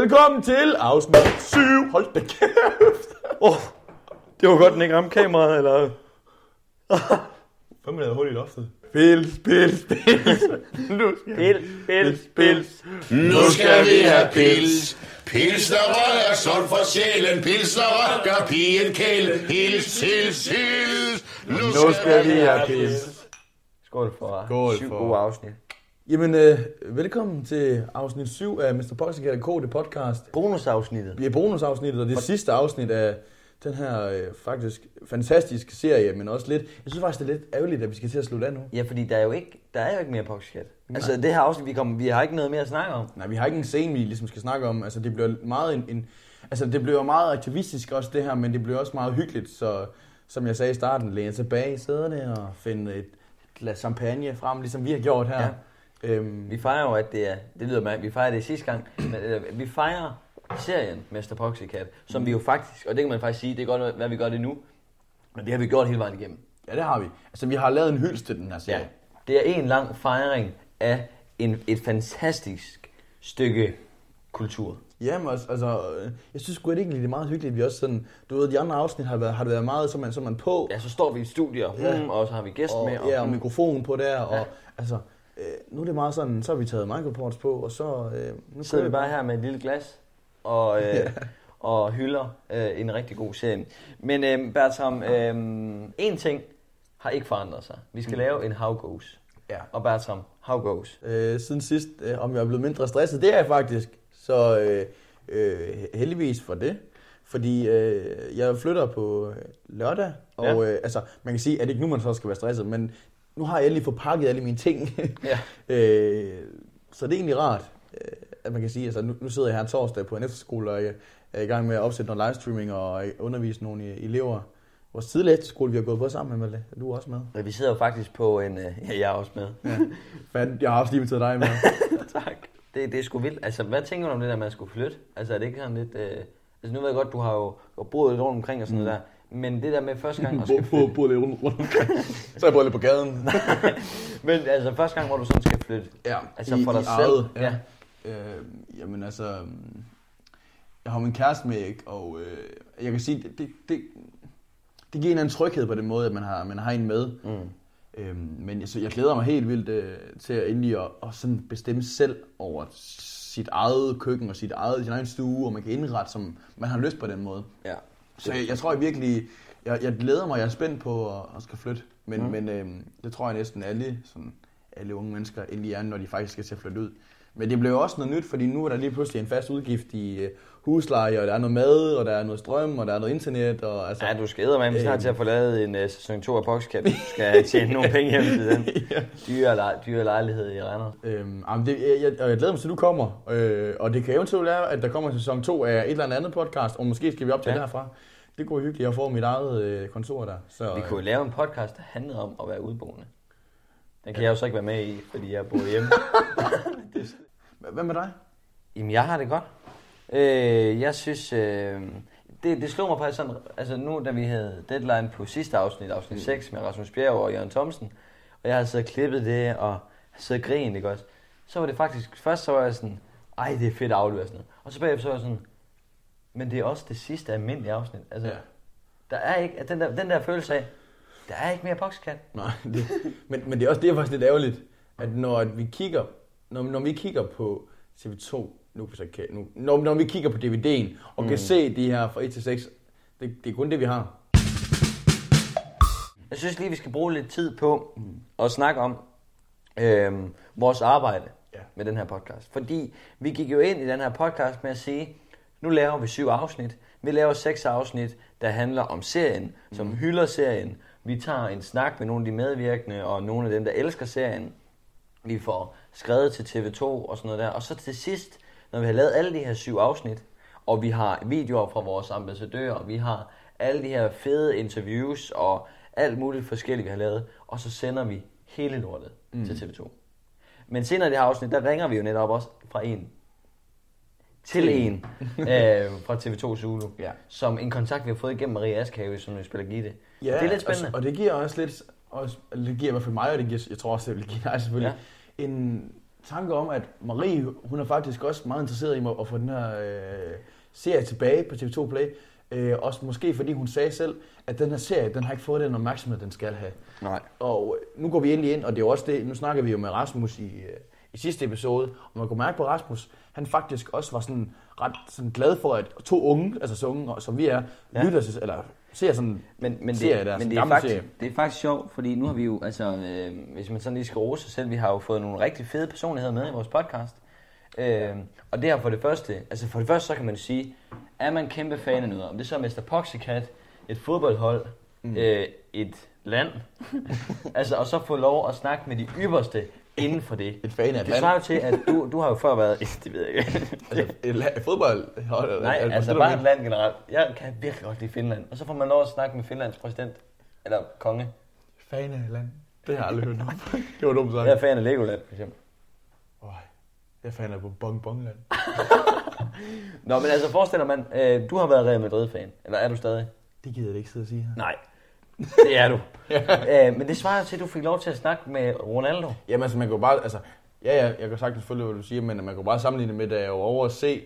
Velkommen til afsnit 7. Hold da kæft. Oh, det var godt, den ikke ramte kameraet, eller? Hvem der hul i loftet? Pils, pils, pils. Nu skal Pils, pils, pils. Nu skal vi have pils. Pils, der røg er sundt for sjælen. Pils, der røg gør pigen kæle. Hils, hils, hils. Nu skal vi have pils. Skål for Skål syv for- gode afsnit. Jamen, øh, velkommen til afsnit 7 af Mr. Poxycat K, det podcast. Bonusafsnittet. Er bonusafsnittet, og det er sidste afsnit af den her øh, faktisk fantastiske serie, men også lidt... Jeg synes faktisk, det er lidt ærgerligt, at vi skal til at slutte af nu. Ja, fordi der er jo ikke, der er jo ikke mere Poxcat. Altså, det her afsnit, vi, kommer, vi har ikke noget mere at snakke om. Nej, vi har ikke en scene, vi ligesom skal snakke om. Altså, det bliver meget en, en altså, det bliver meget aktivistisk også det her, men det bliver også meget hyggeligt. Så som jeg sagde i starten, læne tilbage i sæderne og finde et glas champagne frem, ligesom vi har gjort her. Ja. Øhm, Vi fejrer jo, at det er, det lyder mærkeligt, vi fejrer det sidste gang, men øh, vi fejrer serien Mr. Poxycat, som vi jo faktisk, og det kan man faktisk sige, det er godt, hvad vi gør det nu, men det har vi gjort hele vejen igennem. ja, det har vi. Altså, vi har lavet en hyldest til den her serie. Det er en lang fejring af en, et fantastisk stykke kultur. Jamen, altså, altså, jeg synes sgu egentlig, det er meget hyggeligt, at vi også sådan, du ved, de andre afsnit har, været, har det været meget, så man, så man på, Ja, så står vi i et studie, og, Ja. og så har vi gæst og, med. ja, og hmm. mikrofon på der, og Ja. altså, øh, nu er det meget sådan, så har vi taget microports på, og så... Øh, nu sidder vi bare her med et lille glas og, øh, Ja. og hylder øh, en rigtig god serie. Men øh, Bertram, øh, en ting har ikke forandret sig. Vi skal lave en How Goes. Ja. Og Bertram, How Goes. øh, siden sidst, øh, om jeg er blevet mindre stresset. Det er jeg faktisk. Så øh, øh, heldigvis for det. Fordi øh, jeg flytter på øh, lørdag, og Ja. øh, altså, man kan sige, at det ikke nu, man så skal være stresset, men nu har jeg endelig fået pakket alle mine ting. Ja. øh, så det er egentlig rart, øh, at man kan sige, altså nu, nu sidder jeg her torsdag på en efterskole, og jeg er i gang med at opsætte noget livestreaming og undervise nogle elever. Vores tidligere efterskole, vi har gået på sammen med, Malle. Du er også med. Men vi sidder jo faktisk på en... Øh, ja, jeg er også med. Fanden, jeg har også lige inviteret dig med. tak. Det, det er sgu vildt. Altså, hvad tænker du om det der, man skulle flytte? Altså, er det ikke sådan lidt... Øh... Altså, nu ved jeg godt, du har jo, boet lidt rundt omkring og sådan noget der. Men det der med første gang at skal flytte... Både lidt rundt, rundt omkring. Så jeg boet lidt på gaden. Men altså, første gang, hvor du sådan skal flytte. Ja, Altså i, for dig i selv. Ja. ja. Øh, jamen altså, øhm, jeg har min kæreste med, ikke? og øh, jeg kan sige, det, det, det, det giver en anden tryghed på den måde, at man har, man har en med. Mm. Øhm, men jeg, så jeg glæder mig helt vildt øh, til at endelig at, at sådan bestemme selv over sit eget køkken og sit eget, sin egen stue, og man kan indrette, som man har lyst på den måde. Ja. Så jeg, jeg tror jeg virkelig, jeg, jeg glæder mig, jeg er spændt på at, at skal flytte. Men, Mm. men øhm, det tror jeg næsten alle, sådan, alle unge mennesker endelig er, når de faktisk skal til at flytte ud. Men det blev også noget nyt, fordi nu er der lige pludselig en fast udgift i øh, husleje, og der er noget mad, og der er noget strøm, og der er noget internet. Og, altså, Ja, du skal eddermame snart Øhm. til at få lavet en uh, sæson 2 af Boxcap. Du skal tjene nogle penge hjem til den ja. dyre, lej- dyre lejlighed i Randers. Øhm, jamen det, jeg, jeg, jeg glæder mig til, at du kommer. Øh, og det kan eventuelt være, at der kommer sæson 2 af et eller andet podcast, og måske skal vi optage Ja. ja. derfra. Det kunne være hyggeligt, jeg får mit eget øh, kontor der. Så, Vi kunne jo lave en podcast, der handlede om at være udboende. Den kan jeg jo så ikke være med i, fordi jeg bor hjemme. øh, Hvad med dig? Jamen, jeg har det godt. Øh, jeg synes, øh, det, det slog mig faktisk sådan, altså nu da vi havde deadline på sidste afsnit, afsnit 6 med Rasmus Bjerg og Jørgen Thomsen, og jeg havde så klippet det og siddet og grinet, ikke også? Så var det faktisk, først så var jeg sådan, ej det er fedt at aflevere sådan noget. Og så bagefter så var jeg sådan, men det er også det sidste almindelige afsnit. Altså, Ja. der er ikke, at den der, den der følelse af, der er ikke mere Boxcat. Nej, det, men, men det er også det er faktisk lidt ærgerligt, at når at vi kigger, når, når vi kigger på TV2, nu, så kan, nu når, når vi kigger på DVD'en, og mm. kan se de her fra 1 til 6, det, det er kun det, vi har. Jeg synes lige, vi skal bruge lidt tid på at snakke om øhm, vores arbejde Ja. med den her podcast. Fordi vi gik jo ind i den her podcast med at sige, nu laver vi syv afsnit. Vi laver seks afsnit, der handler om serien, som hylder serien. Vi tager en snak med nogle af de medvirkende og nogle af dem, der elsker serien. Vi får skrevet til TV2 og sådan noget der. Og så til sidst, når vi har lavet alle de her syv afsnit, og vi har videoer fra vores ambassadører, vi har alle de her fede interviews og alt muligt forskelligt, vi har lavet, og så sender vi hele lortet mm. til TV2. Men senere i det her afsnit, der ringer vi jo netop også fra en til en øh, fra TV2 Zulu, Ja. som en kontakt, vi har fået igennem Marie Askhave, som vi spiller Gitte. Ja, det er lidt spændende. Og, og det giver også lidt, også, det giver i hvert fald mig, og det giver, jeg tror også, det vil give dig selvfølgelig, ja. en tanke om, at Marie, hun er faktisk også meget interesseret i at- få den her øh, serie tilbage på TV2 Play. Øh, også måske fordi hun sagde selv, at den her serie, den har ikke fået den opmærksomhed, den skal have. Nej. Og øh, nu går vi endelig ind, og det er jo også det, nu snakker vi jo med Rasmus i, øh, i sidste episode, og man kunne mærke på Rasmus, han faktisk også var sådan ret sådan glad for, at to unge, altså så unge, som vi er, ja. lytter til, eller ser sådan Men, men, det, der, men det, er faktisk, det er faktisk sjovt, fordi nu har vi jo, altså, øh, hvis man sådan lige skal rose sig selv, vi har jo fået nogle rigtig fede personligheder med i vores podcast. Øh, og det her for det første, altså for det første, så kan man sige, er man kæmpe fan af noget, om det så er Mr. Poxycat, et fodboldhold, mm. øh, et land, altså, og så få lov at snakke med de ypperste inden for det. Et fan af et Det svarer jo til, at du, du har jo før været, det ved jeg ikke, Altså, et, la- eller- Nej, altså du bare et land generelt. Jeg kan virkelig godt lide Finland. Og så får man lov at snakke med Finlands præsident. Eller konge. Fan af et land. Det har jeg aldrig hørt om. det var dumt sagt. Jeg er fan af Legoland, for eksempel. Øj, jeg er fan af Bong Bongland. Nå, men altså forestil dig, man, øh, du har været Real Madrid-fan. Eller er du stadig? Det gider jeg ikke sidde og sige her. Nej. Det er du. øh, men det svarer til, at du fik lov til at snakke med Ronaldo. Jamen altså, man kan jo bare, altså, ja, ja, jeg kan sagtens følge, hvad du siger, men man kan jo bare sammenligne det med, da jeg var over at se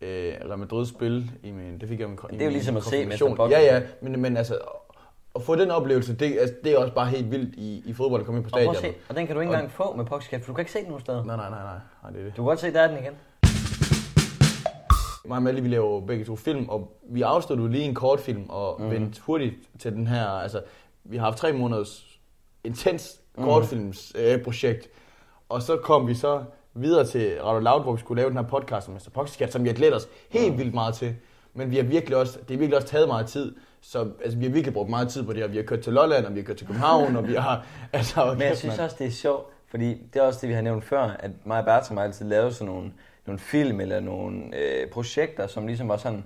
øh, Real Madrid spille i min, det fik jeg i Det er jo min ligesom at se. Box. Ja, ja, men, men altså, at få den oplevelse, det, altså, det er også bare helt vildt i, i fodbold at komme ind på Og, stadion. se, og den kan du ikke Og- engang få med Poxcat, for du kan ikke se den nogen steder. Nej, nej, nej, nej, nej, det er det. Du kan godt se, der er den igen. Mig og Malle, vi laver begge to film, og vi afsluttede lige en kortfilm og mm. vendte hurtigt til den her, altså, vi har haft tre måneders intens kortfilmsprojekt, øh, projekt. og så kom vi så videre til Radio Loud, hvor vi skulle lave den her podcast om Mr. Poxycat, som vi har glædet os helt vildt meget til. Men vi har virkelig også, det har virkelig også taget meget tid, så altså, vi har virkelig brugt meget tid på det, og vi har kørt til Lolland, og vi har kørt til København, og vi har, altså, Men jeg synes også, det er sjovt, fordi det er også det, vi har nævnt før, at mig og Bertram har altid lavet sådan nogle, nogle film eller nogle øh, projekter, som ligesom var sådan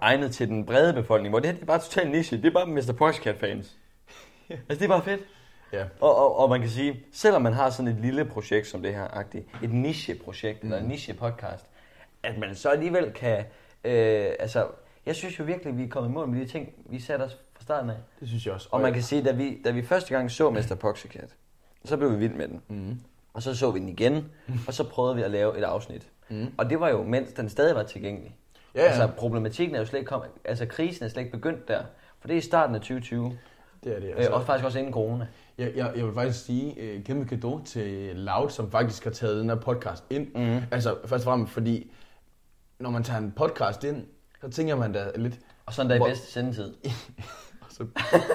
egnet til den brede befolkning, hvor det her det er bare totalt niche. Det er bare Mr. Poxcat-fans. altså, det er bare fedt. Ja. Og, og, og man kan sige, selvom man har sådan et lille projekt som det her, agtigt, et niche-projekt mm. eller en niche-podcast, at man så alligevel kan, øh, altså, jeg synes jo virkelig, at vi er kommet i mål med de ting, vi satte os fra starten af. Det synes jeg også. Og man kan sige, da vi, da vi første gang så Mr. Poxycat, så blev vi vild med den. Mm. Og så så vi den igen, og så prøvede vi at lave et afsnit. Mm. Og det var jo, mens den stadig var tilgængelig. Ja, ja. Altså, problematikken er jo slet ikke kommet, altså krisen er slet ikke begyndt der. For det er i starten af 2020, Det er det. altså. øh, og faktisk også inden corona. Jeg, jeg, jeg vil faktisk sige uh, kæmpe kado til Loud, som faktisk har taget den her podcast ind. Mm. Altså først og fremmest, fordi når man tager en podcast ind, så tænker man da lidt... Og sådan der i Hvor- bedste sendetid. Så,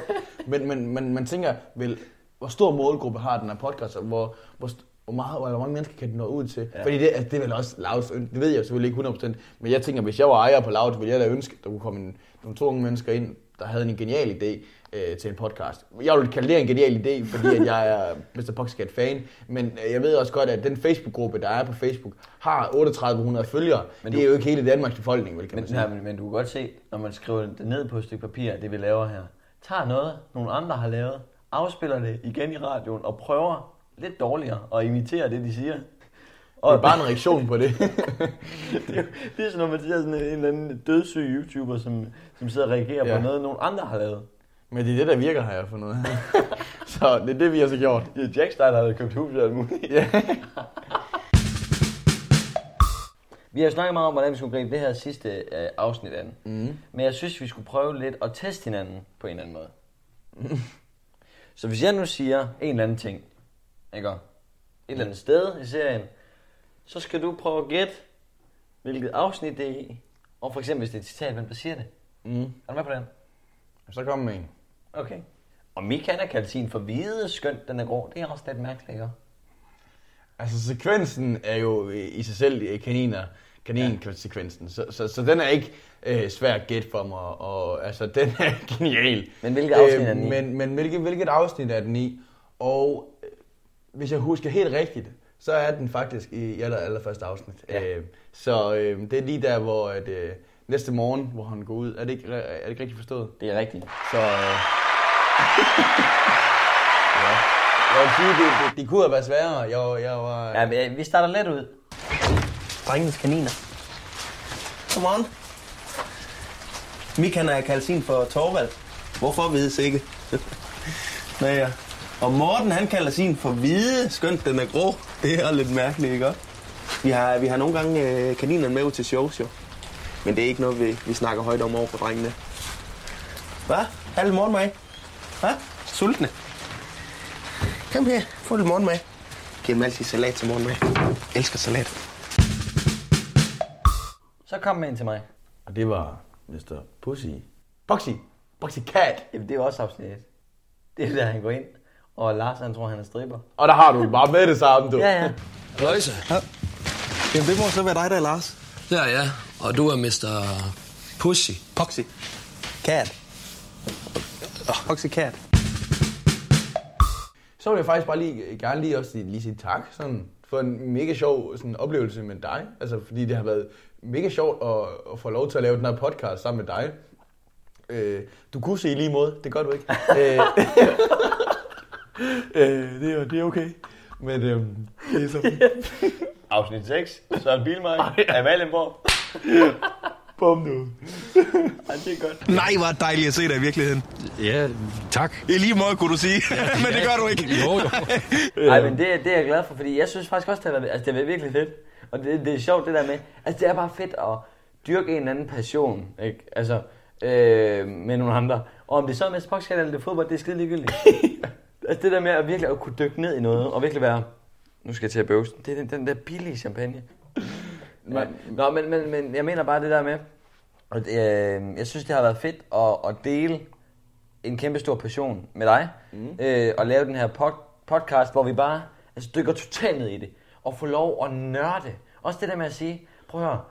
men, men, men man tænker vel, hvor stor målgruppe har den her podcast, og hvor, hvor, hvor, meget, hvor mange mennesker kan den nå ud til? Ja. Fordi det, altså, det er vel også ønske. Det ved jeg selvfølgelig ikke 100%, men jeg tænker, hvis jeg var ejer på Loud, ville jeg da ønske, at der kunne komme en, nogle to unge mennesker ind, der havde en genial idé øh, til en podcast. Jeg vil kalde det en genial idé, fordi at jeg er Mr. Poxycat fan, men øh, jeg ved også godt, at den Facebook-gruppe, der er på Facebook, har 3800 følgere. Men du- det er jo ikke hele Danmarks befolkning, vel, kan Men, man sige. ja, men, men du kan godt se, når man skriver det ned på et stykke papir, det vi laver her, tager noget, nogle andre har lavet, afspiller det igen i radioen og prøver lidt dårligere at imitere det, de siger. Det Og er bare en reaktion på det. det, er det er sådan, når man ser sådan en, en eller anden dødssyg YouTuber, som, som sidder og reagerer ja. På noget, nogle andre har lavet. Men det er det, der virker, har jeg fundet ud af. Så det er det, vi har så gjort. Det er Jack Stein, der har købt hus og alt muligt. Ja. Vi har jo snakket meget om, hvordan vi skulle gribe det her sidste øh, afsnit an. Mm. Men jeg synes, vi skulle prøve lidt at teste hinanden på en eller anden måde. Så hvis jeg nu siger en eller anden ting, ikke? Et eller andet sted i serien, så skal du prøve at gætte, hvilket afsnit det er i. Og for eksempel, hvis det er et citat, hvem der siger det. Mm. Er du med på den? Så kom med en. Okay. Og Mika har kaldt sin for hvide skønt, den er grå. Det er også lidt mærkeligt, ikke? Altså, sekvensen er jo øh, i sig selv øh, kaniner, kaninsekvensen, så, så, så den er ikke øh, svær at gætte for mig, og altså, den er genial. Men hvilket afsnit er den i? Men, men hvilket, hvilket afsnit er den i? Og øh, hvis jeg husker helt rigtigt, så er den faktisk i aller, allerførste afsnit. Ja. Øh, så øh, det er lige der, hvor at, øh, næste morgen, hvor han går ud. Er det ikke, er det ikke rigtigt forstået? Det er rigtigt. Så... Øh, ja. Jeg vil sige, det, det, det kunne have været sværere. Jeg, jeg var... Ja, men, øh, vi starter let ud. Drengens kaniner. Godmorgen. Mikan er kaldt sin for Torvald. Hvorfor vides ikke? Nej, ja. Og Morten, han kalder sin for hvide, skønt den er grå. Det er lidt mærkeligt, ikke? Vi har, vi har nogle gange øh, kaninerne med ud til shows, jo. Men det er ikke noget, vi, vi snakker højt om over for drengene. Hvad? Har lidt morgenmad? Hvad? Sultne? Kom her, få lidt morgenmad. Giv dem altid salat til morgenmad. Elsker salat. Så kom med ind til mig. Og det var Mr. Pussy. Boxy. Boxy Cat. Jamen, det er også afsnit. Det er der, han går ind. Og Lars, han tror, han er stripper. Og der har du den bare med det samme, du. Ja, ja. Løjse. Jamen, det må så være dig, der er Lars. Ja, ja. Og du er Mr. Pussy. Poxy. Cat. Poxy Cat. Så vil jeg faktisk bare lige, gerne lige også lige sige tak sådan, for en mega sjov sådan, oplevelse med dig. Altså, fordi det har været mega sjovt at, at få lov til at lave den her podcast sammen med dig. Øh, du kunne se i lige måde, det gør du ikke. øh, øh, det, er, det er okay. Men øh, det er så fint. Afsnit 6. Søren Bilmark af Valenborg. Bum nu. Ej, det er godt. Nej, hvor dejligt at se dig i virkeligheden. Ja, tak. I lige måde, kunne du sige. Men det gør du ikke. Jo, jo. Ej, men det, det er jeg glad for, fordi jeg synes faktisk også, det har været, altså, det har været virkelig fedt. Og det, det er sjovt, det der med, altså det er bare fedt at dyrke en eller anden passion, ikke? Altså, øh, med nogle andre. Og om det så er med spokskat eller det er fodbold, det er skide ligegyldigt. altså det der med at virkelig at kunne dykke ned i noget, og virkelig være, nu skal jeg til at bøvse, det er den, den der billige champagne. Ja. Nå, men, men, men jeg mener bare det der med, at, øh, jeg synes, det har været fedt at, at dele en kæmpe stor passion med dig, mm. øh, og lave den her pod, podcast, hvor vi bare altså, dykker totalt ned i det, og får lov at nørde. Også det der med at sige, prøv at høre,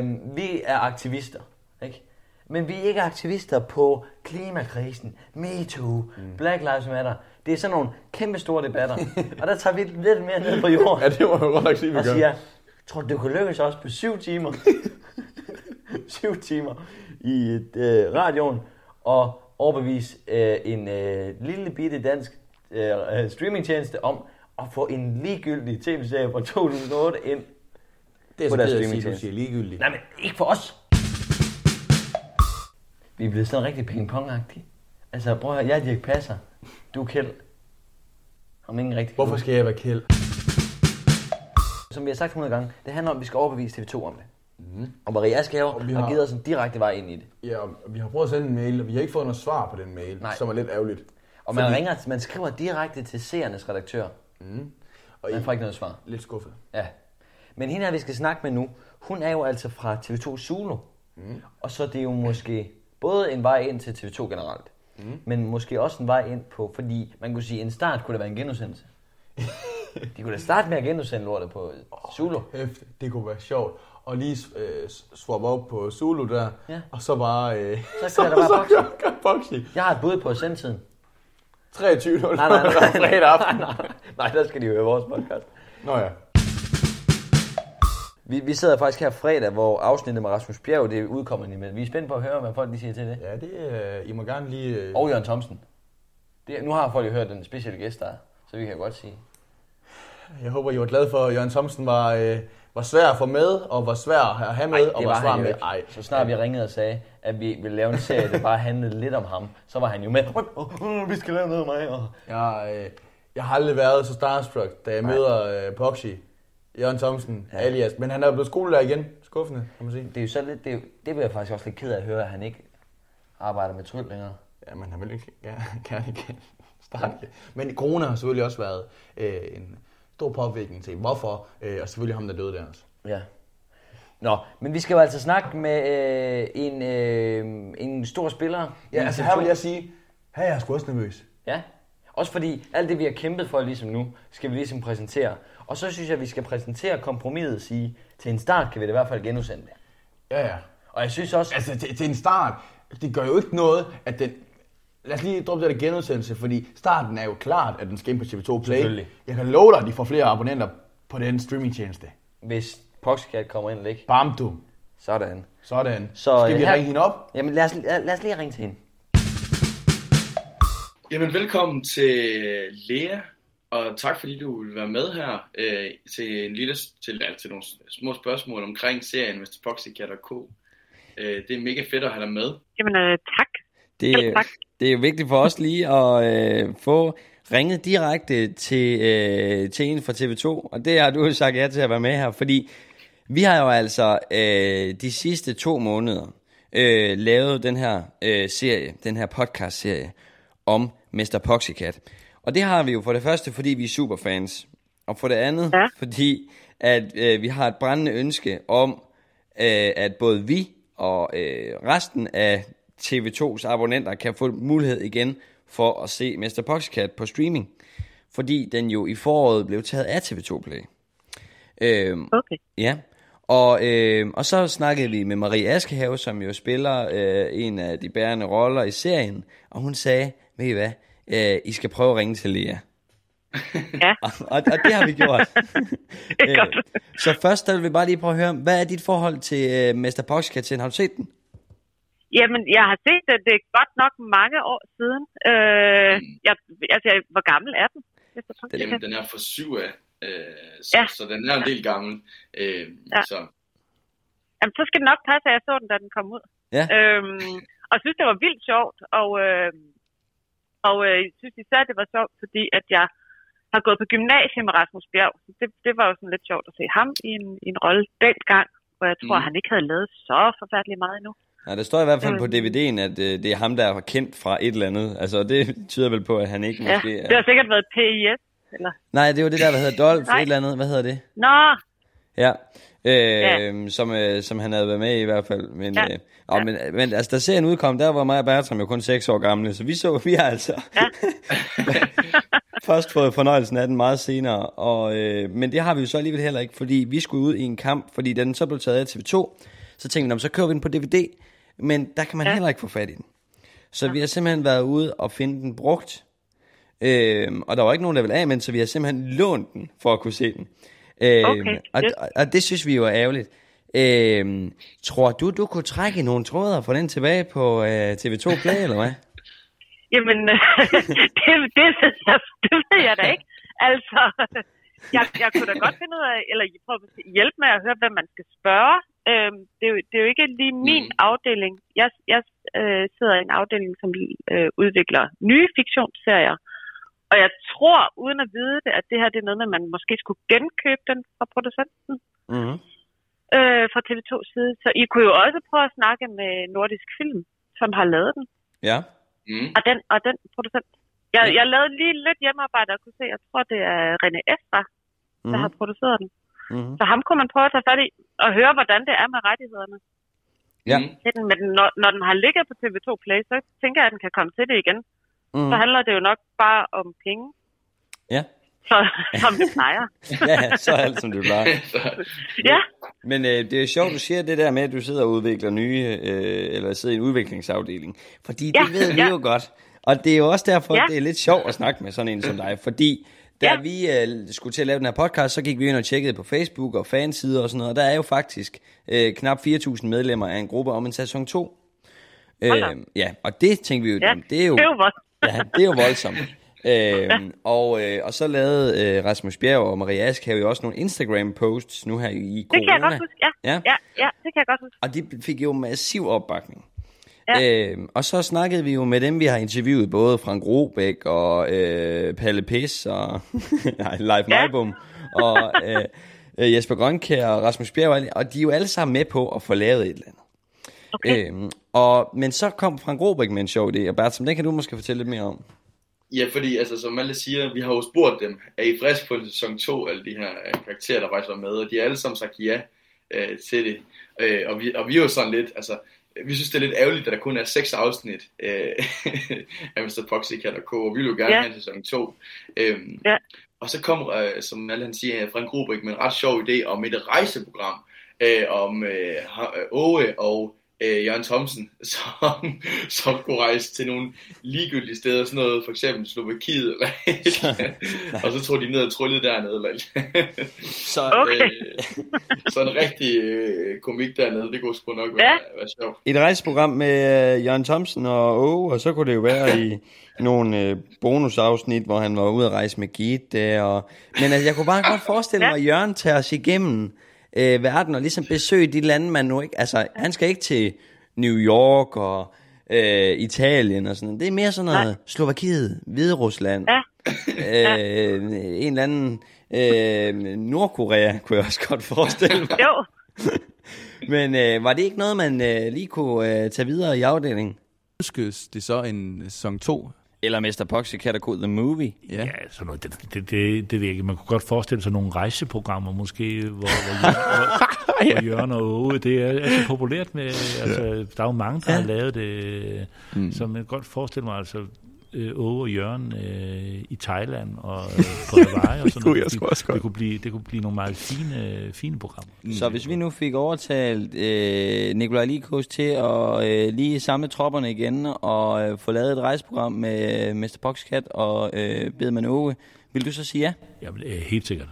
øh, vi er aktivister, ikke? Men vi er ikke aktivister på klimakrisen, MeToo, mm. Black Lives Matter. Det er sådan nogle kæmpe store debatter. og der tager vi lidt mere ned på jorden. Ja, det må jeg godt nok sige, vi og gør. siger, tror du, det kunne lykkes også på syv timer? syv timer i øh, radioen og overbevise øh, en øh, lille bitte dansk øh, øh, streamingtjeneste om at få en ligegyldig tv-serie fra 2008 ind. Det er på deres streamingtjeneste. siger ligegyldigt. Nej, men ikke for os. Vi er blevet sådan rigtig ping-pong-agtige. Altså, prøv at høre, jeg er Dirk Passer. Du er Kjeld. Om ingen rigtig Hvorfor skal jeg være kæld? Som vi har sagt 100 gange, det handler om, at vi skal overbevise TV2 om det. Mm. Og Maria Asgaard Og vi har har- givet os en direkte vej ind i det. Ja, og vi har prøvet at sende en mail, og vi har ikke fået noget svar på den mail, Nej. som er lidt ærgerligt. Og man Fordi- ringer, man skriver direkte til seernes redaktør. Og Man får ikke noget svar. lidt skuffet. Ja. Men hende her, vi skal snakke med nu, hun er jo altså fra TV2 Zulu. Mm. Og så er det jo måske både en vej ind til TV2 generelt, mm. men måske også en vej ind på, fordi man kunne sige, en start kunne da være en genudsendelse. De kunne da starte med at genudsende lortet på Zulu. Hæft, det kunne være sjovt. Og lige øh, swappe op på Zulu der, Ja. og så bare... Øh, Så kører der bare kører Boxy. Jeg har et bud på sendtiden. 23 Nej, nej, nej. fredag aften. nej, nej, nej, der skal de høre vores podcast. Nå ja. Vi, vi sidder faktisk her fredag, hvor afsnittet med Rasmus Bjerg, det er udkommet imellem. Vi er spændt på at høre, hvad folk de siger til det. Ja, det øh, I må gerne lige... Øh, Og Jørgen Thomsen. Det, nu har folk jo hørt den specielle gæst der, er, så vi kan godt sige. Jeg håber, I var glade for, at Jørgen Thomsen var, øh, var svær at få med, og var svær at have med, Ej, og var, var svær med. Ej, Så snart vi ringede og sagde, at vi ville lave en serie, der bare handlede lidt om ham, så var han jo med. Oh, oh, vi skal lave noget om mig. Og... Jeg, øh, jeg har aldrig været så starstruck, da jeg møder øh, Boxy, Jørgen Thomsen, ja. alias. Men han er blevet skolelærer igen. Skuffende, kan man sige. Det er jo så lidt, det, er det bliver jeg faktisk også lidt ked af at høre, at han ikke arbejder med tryl længere. Ja, men han vil ikke ja, gerne igen starte igen. Men corona har selvfølgelig også været øh, en stor påvirkning til, hvorfor, øh, og selvfølgelig ham, der døde der også. Ja. Nå, men vi skal jo altså snakke med øh, en, øh, en stor spiller. Ja, altså TV2. her vil jeg sige, her er jeg sgu også nervøs. Ja, også fordi alt det, vi har kæmpet for ligesom nu, skal vi ligesom præsentere. Og så synes jeg, at vi skal præsentere kompromiset og sige, til en start kan vi da i hvert fald genudsende det. Ja, ja. Og jeg synes også, Altså til, til en start, det gør jo ikke noget, at den... Lad os lige droppe det der genudsendelse, fordi starten er jo klart, at den skal ind på TV2 Play. Selvfølgelig. Jeg kan love dig, at de får flere abonnenter på den streamingtjeneste. hvis Poxcat kommer ind og Bam du. sådan. Sådan. Så, skal vi her- ringe hende op? Jamen lad os, lad, lad os lige ringe til hende. Jamen, velkommen til Lea, og tak fordi du vil være med her øh, til, en lille, til, altså, til nogle små spørgsmål omkring serien Mr. Foxycat og Co. Øh, det er mega fedt at have dig med. Jamen, øh, tak. Det, Selv tak. det er jo vigtigt for os lige at øh, få ringet direkte til, øh, til en fra TV2, og det har du jo sagt ja til at være med her, fordi vi har jo altså øh, de sidste to måneder øh, lavet den her øh, serie, den her podcast-serie om Mr. Poxycat. Og det har vi jo for det første, fordi vi er superfans, og for det andet, Ja. fordi at øh, vi har et brændende ønske om, øh, at både vi og øh, resten af TV2's abonnenter kan få mulighed igen for at se Mr. Poxycat på streaming. Fordi den jo i foråret blev taget af TV2 Play. Øhm, Okay. Ja, og, øh, og så snakkede vi med Marie Askehave, som jo spiller øh, en af de bærende roller i serien, og hun sagde, ved I hvad, øh, I skal prøve at ringe til Lea. Ja. og, og, og det har vi gjort. Det er godt. så først der vil vi bare lige prøve at høre, hvad er dit forhold til øh, Mr. Poxcat? Har du set den? Jamen, jeg har set det. Det er godt nok mange år siden. Øh, jeg, altså, hvor gammel er den? Poxycat? Jamen, den er fra syv af, øh, så, Ja. så den er en del gammel. Øh, Ja. Så Jamen, så skal det nok passe, at jeg så den, da den kom ud. Ja. Øhm, og jeg synes, det var vildt sjovt. Og, øh, og øh, jeg synes især, det var sjovt, fordi at jeg har gået på gymnasiet med Rasmus Bjerg. Så det, det var jo sådan lidt sjovt at se ham i en, i en rolle dengang, hvor jeg tror, Mm. han ikke havde lavet så forfærdeligt meget endnu. Ja, der står i hvert fald på Mm. DVD'en, at øh, det er ham, der er kendt fra et eller andet. Altså, det tyder vel på, at han ikke Ja, måske det har er... sikkert været PIS. Eller... Nej, det var det der, der hedder Dolph, et eller andet. Hvad hedder det? Nå, Ja, øh, Ja. Som, øh, som han havde været med i i hvert fald. Men, Ja. øh, og, men, men altså, da serien udkom, der var mig og Bertram jo kun 6 år gamle, så vi så, vi har altså Ja. først fået fornøjelsen af den meget senere. Og, øh, men det har vi jo så alligevel heller ikke, fordi vi skulle ud i en kamp, fordi da den så blev taget af TV2, så tænkte vi, "Nå, men så kører vi den på DVD, men der kan man ja. Ja. heller ikke få fat i den. Så vi har simpelthen været ude og finde den brugt, Øhm, og der var ikke nogen, der ville af med den, så vi har simpelthen lånt den, for at kunne se den. Øhm, Okay, og, yes. og, og det synes vi jo er ærgerligt. Øhm, tror du, du kunne trække nogle tråder og få den tilbage på øh, TV2 Play, eller hvad? Jamen, det, det, ved jeg, det ved jeg da ikke. Altså, jeg, jeg kunne da godt finde ud af, eller jeg prøver at hjælpe med at høre, hvad man skal spørge. Øhm, det, er jo, det er jo ikke lige min mm. afdeling. Jeg, jeg øh, sidder i en afdeling, som øh, udvikler nye fiktionsserier. Og jeg tror, uden at vide det, at det her det er noget med, at man måske skulle genkøbe den fra producenten Mm-hmm. øh, fra TV2's side. Så I kunne jo også prøve at snakke med Nordisk Film, som har lavet den. Ja. mm, Og den, og den producent. Jeg, jeg lavede lige lidt hjemmearbejde og kunne se, jeg tror, det er René Estra, der Mm-hmm. har produceret den. Mm-hmm. Så ham kunne man prøve at tage fat i og høre, hvordan det er med rettighederne. Ja. mm. Men når, når den har ligget på TV2 Play, så tænker jeg, at den kan komme til det igen. Mm-hmm. Så handler det jo nok bare om penge, Ja. så, som det plejer. ja, så er alt, som du plejer. Ja, Men øh, det er sjovt, du siger det der med, at du sidder og udvikler nye, øh, eller sidder i en udviklingsafdeling. Fordi det Ja, ved vi ja. jo godt. Og det er jo også derfor, Ja. det er lidt sjovt at snakke med sådan en som dig. Fordi da Ja. vi øh, skulle til at lave den her podcast, så gik vi ind og tjekkede på Facebook og fansider og sådan noget. Og der er jo faktisk øh, knap 4.000 medlemmer af en gruppe om en sæson 2. Hold da. Øh, ja, og det tænkte vi jo, ja. det er jo... det er jo vores. Ja, det er jo voldsomt. Øhm, og, øh, og så lavede øh, Rasmus Bjerg og Maria Ask jo også nogle Instagram-posts nu her i corona. Det kan jeg godt huske, ja. Ja. Ja, ja, det kan jeg godt huske. Og de fik jo massiv opbakning. Ja. Øhm, og så snakkede vi jo med dem, vi har interviewet, både Frank Robæk og øh, Palle Piss og nej, Leif Ja. Meibum og øh, øh, Jesper Grønkær og Rasmus Bjerg, og de er jo alle sammen med på at få lavet et eller andet. Okay. Øhm, og, men så kom Frank Robæk med en sjov idé, og Bertram, den kan du måske fortælle lidt mere om. Ja, fordi altså, som alle siger, vi har jo spurgt dem, er I friske på sæson 2, alle de her øh, karakterer, der faktisk var med, og de har alle sammen sagt ja øh, til det. Øh, og, vi, og vi er jo sådan lidt, altså, vi synes det er lidt ærgerligt, at der kun er seks afsnit øh, af Mr. Poxycat og K, og vi vil jo gerne Ja. have en sæson 2. Øhm, Ja. Og så kom, øh, som alle han siger, Frank Rubrik med en ret sjov idé om et rejseprogram, øh, om øh, Åge og øh, Jørgen Thomsen, som, som kunne rejse til nogle ligegyldige steder, sådan noget, for eksempel Slovakiet, eller et og så tog de ned og tryllede dernede. Eller. Så, Okay. Øh, så en rigtig øh, komik dernede, det kunne sgu nok være, Ja. være sjovt. et rejseprogram med øh, Jørgen Thomsen og Åge, og så kunne det jo være i nogle øh, bonusafsnit, hvor han var ude at rejse med Gitte. Og... Men altså, jeg kunne bare godt forestille mig, at Jørgen tager os igennem øh, verden og ligesom besøge de lande, man nu ikke... Altså, han skal ikke til New York og øh, Italien og sådan noget. Det er mere sådan noget Slovakiet, Hvide Rusland. Ja. øh, en eller anden øh, Nordkorea, kunne jeg også godt forestille mig. Jo, Men øh, var det ikke noget, man øh, lige kunne øh, tage videre i afdelingen? Huskes det så en sæson 2? Eller Mr. Poxy Catacol The Movie? Ja. Ja, sådan noget, det, det, det, det ved jeg ikke. Man kunne godt forestille sig nogle rejseprogrammer måske, hvor, hvor, hvor, hvor Jørgen og Åge, det er, er så populært med, altså, der er jo mange, der ja. har lavet det, mm. så man kan godt forestille mig, altså, øh, Åge og Jørgen øh, i Thailand og øh, på Hawaii og sådan kunne noget. Det- også godt. Det kunne blive, det kunne blive nogle meget fine, fine programmer. Så hvis vi nu fik overtalt øh, Nikolaj Likos til at øh, lige samle tropperne igen og øh, få lavet et rejseprogram med øh, Mr. Boxcat og øh, Bedman Åge, vil du så sige ja? Jamen, øh, helt sikkert.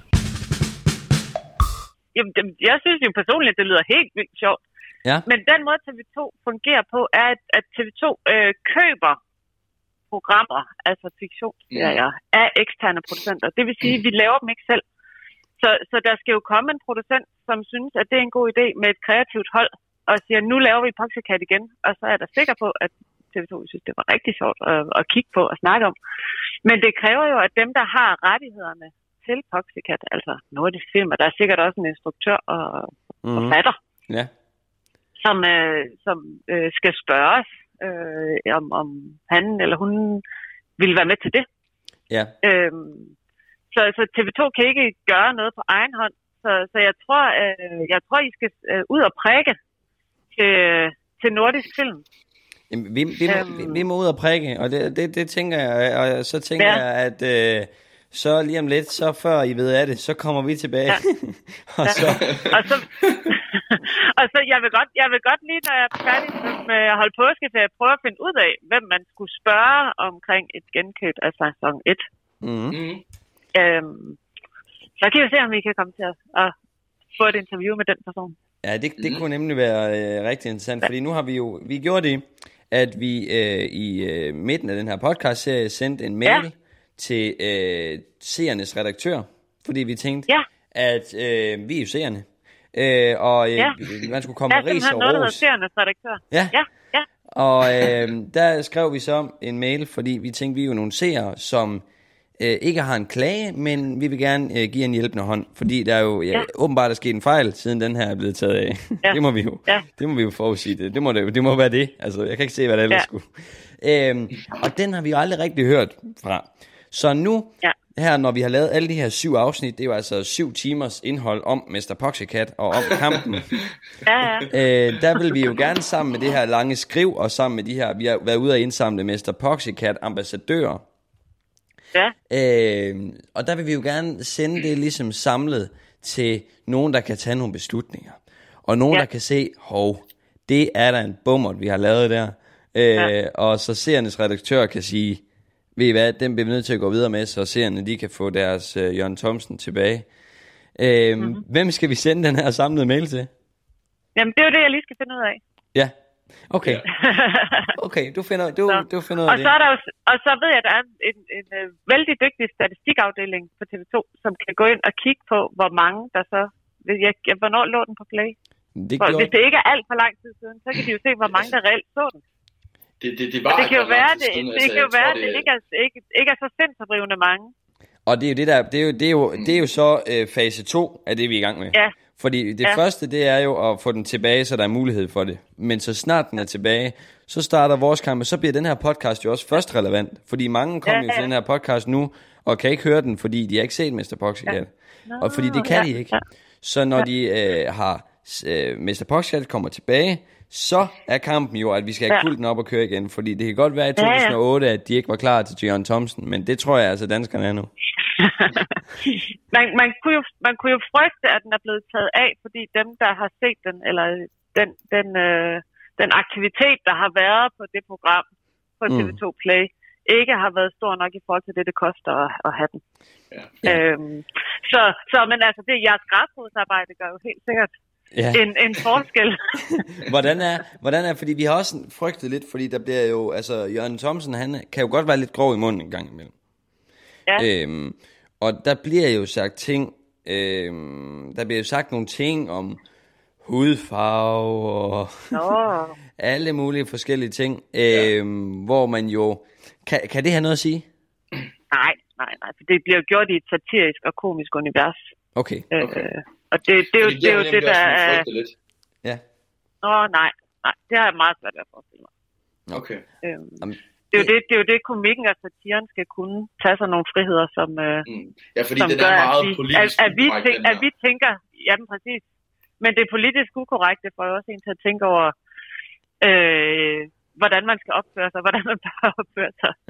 Jamen, det- jeg synes jo personligt, det lyder helt vildt sjovt. Ja. Men den måde, TV2 fungerer på, er, at, at TV2 øh, køber programmer, altså fiktionsserier, mm. af eksterne producenter. Det vil sige, at vi laver dem ikke selv. Så, så der skal jo komme en producent, som synes, at det er en god idé med et kreativt hold, og siger, nu laver vi Poxycat igen. Og så er jeg da sikker på, at TV2 synes, det var rigtig sjovt at, at kigge på og snakke om. Men det kræver jo, at dem, der har rettighederne til Poxycat, altså nordisk film, og der er sikkert også en instruktør og Mhm. forfatter, Ja. som, øh, som øh, skal spørges, øh, om, om han eller hun vil være med til det. Ja. Øhm, så, så TV2 kan ikke gøre noget på egen hånd. Så, så jeg tror, øh, jeg tror, I skal øh, ud og prikke til, til nordisk film. Jamen, vi, vi, må, vi, Øhm. vi må ud og prikke, og det, det, det tænker jeg, og så tænker Ja. jeg, at øh, så lige om lidt, så før I ved af det, så kommer vi tilbage. Ja. og så, og så, og så jeg, vil godt, jeg vil godt lige, når jeg er færdig med at holde påske, så jeg prøver at finde ud af, hvem man skulle spørge omkring et genkøb af sæson 1. mm, Mm. Øhm, så kan vi se, om vi kan komme til at, at få et interview med den person. ja, det, det kunne nemlig være øh, rigtig interessant, fordi nu har vi jo, vi gjorde det, at vi øh, i øh, midten af den her podcast-serie sendte en mail Ja. Til øh, seernes redaktør, fordi vi tænkte, Ja. at øh, vi er jo seerne, øh, og øh, Ja. man skulle komme med ris og noget, ros. seriernes redaktør. Ja. Ja, ja. Og øh, der skrev vi så en mail, fordi vi tænkte, vi er jo nogle seere, som øh, ikke har en klage, men vi vil gerne øh, give en hjælpende hånd, fordi der er jo ja, Ja. åbenbart er sket en fejl, siden den her er blevet taget af. Ja. det må vi jo, Ja. det må vi jo forudsige. Det, det, må, det, det må være det. Altså, jeg kan ikke se, hvad det ellers Ja. skulle. Øhm, og den har vi jo aldrig rigtig hørt fra. Så nu, Ja. her, når vi har lavet alle de her syv afsnit, det er jo altså syv timers indhold om Mr. Poxycat og om kampen. ja, ja. Øh, der vil vi jo gerne sammen med det her lange skriv, og sammen med de her, vi har været ude at indsamle Mester Poxycat ambassadører. ja. Øh, og der vil vi jo gerne sende det ligesom samlet til nogen, der kan tage nogle beslutninger. Og nogen, Ja. der kan se, hov, det er der en bummer, vi har lavet der. Øh, Ja. Og så seernes redaktør kan sige, ved I hvad, den bliver vi nødt til at gå videre med, så seerne de kan få deres øh, Jørgen Thomsen tilbage. Øh, mm-hmm. Hvem skal vi sende den her samlede mail til? Jamen, det er jo det, jeg lige skal finde ud af. Ja, okay. Okay, du finder, du, Så. du finder ud af og det. så, er der jo, og så ved jeg, at der er en, en, en, øh, vældig dygtig statistikafdeling på TV2, som kan gå ind og kigge på, hvor mange der så... Jeg, jeg, hvornår lå den på play? Det gjorde, hvis det ikke er alt for lang tid siden, så kan de jo se, hvor mange der reelt så den. Det, det, det var Og det kan jo være, det, siden, det, altså, kan jo tror, være, det ikke er, ikke, ikke er så sindsoprivende mange. og det er jo det der, det er jo, det er jo, det er jo så øh, fase 2 af det, vi er i gang med. Ja. Fordi det Ja. første, det er jo at få den tilbage, så der er mulighed for det. Men så snart den er tilbage, så starter vores kamp, og så bliver den her podcast jo også først relevant. Fordi mange kommer Ja, jo til ja. den her podcast nu, og kan ikke høre den, fordi de har ikke set Mr. Poxycat. Ja. Og fordi det kan ja, de ikke. ja. Så når de øh, har øh, Mr. Poxycat kommer tilbage, så er kampen jo, at vi skal have Ja. kulten op og køre igen. Fordi det kan godt være i Ja, ja. 2008, at de ikke var klar til John Thompson, men det tror jeg altså, danskerne er nu. man, man, kunne jo, man kunne jo frygte, at den er blevet taget af, fordi dem, der har set den, eller den, den, øh, den aktivitet, der har været på det program på Mm. TV2 Play, ikke har været stor nok i forhold til det, det koster at, at have den. Ja. Øhm, så, så, men altså, det jeres græsrodsarbejde gør jo helt sikkert Ja. en, en forskel. hvordan er, hvordan er, fordi vi har også frygtet lidt, fordi der bliver jo, altså Jørgen Thomsen, han kan jo godt være lidt grov i munden en gang imellem. ja, Øhm, og der bliver jo sagt ting, øhm, der bliver jo sagt nogle ting om hudfarve og Nå. alle mulige forskellige ting, øhm, hvor man jo, kan, kan det have noget at sige? Nej, nej, nej. For det bliver gjort i et satirisk og komisk univers. Okay. Øh, Okay. Og det, det, er jo, Fordi det, er jo det, der er... lidt. Åh, nej, nej. Det har jeg meget svært ved at forestille mig. Okay. Øhm, Jamen, det, er jo det, det er jo det, komikken og satiren skal kunne tage sig nogle friheder, som, øh, Mm. Ja, fordi som den gør, er meget at, vi, politisk at, at, vi ukorrekt, tænk, den at vi tænker, ja, men præcis. Men det politisk ukorrekte får jo også en til at tænke over, øh, hvordan man skal opføre sig, hvordan man bør opføre sig.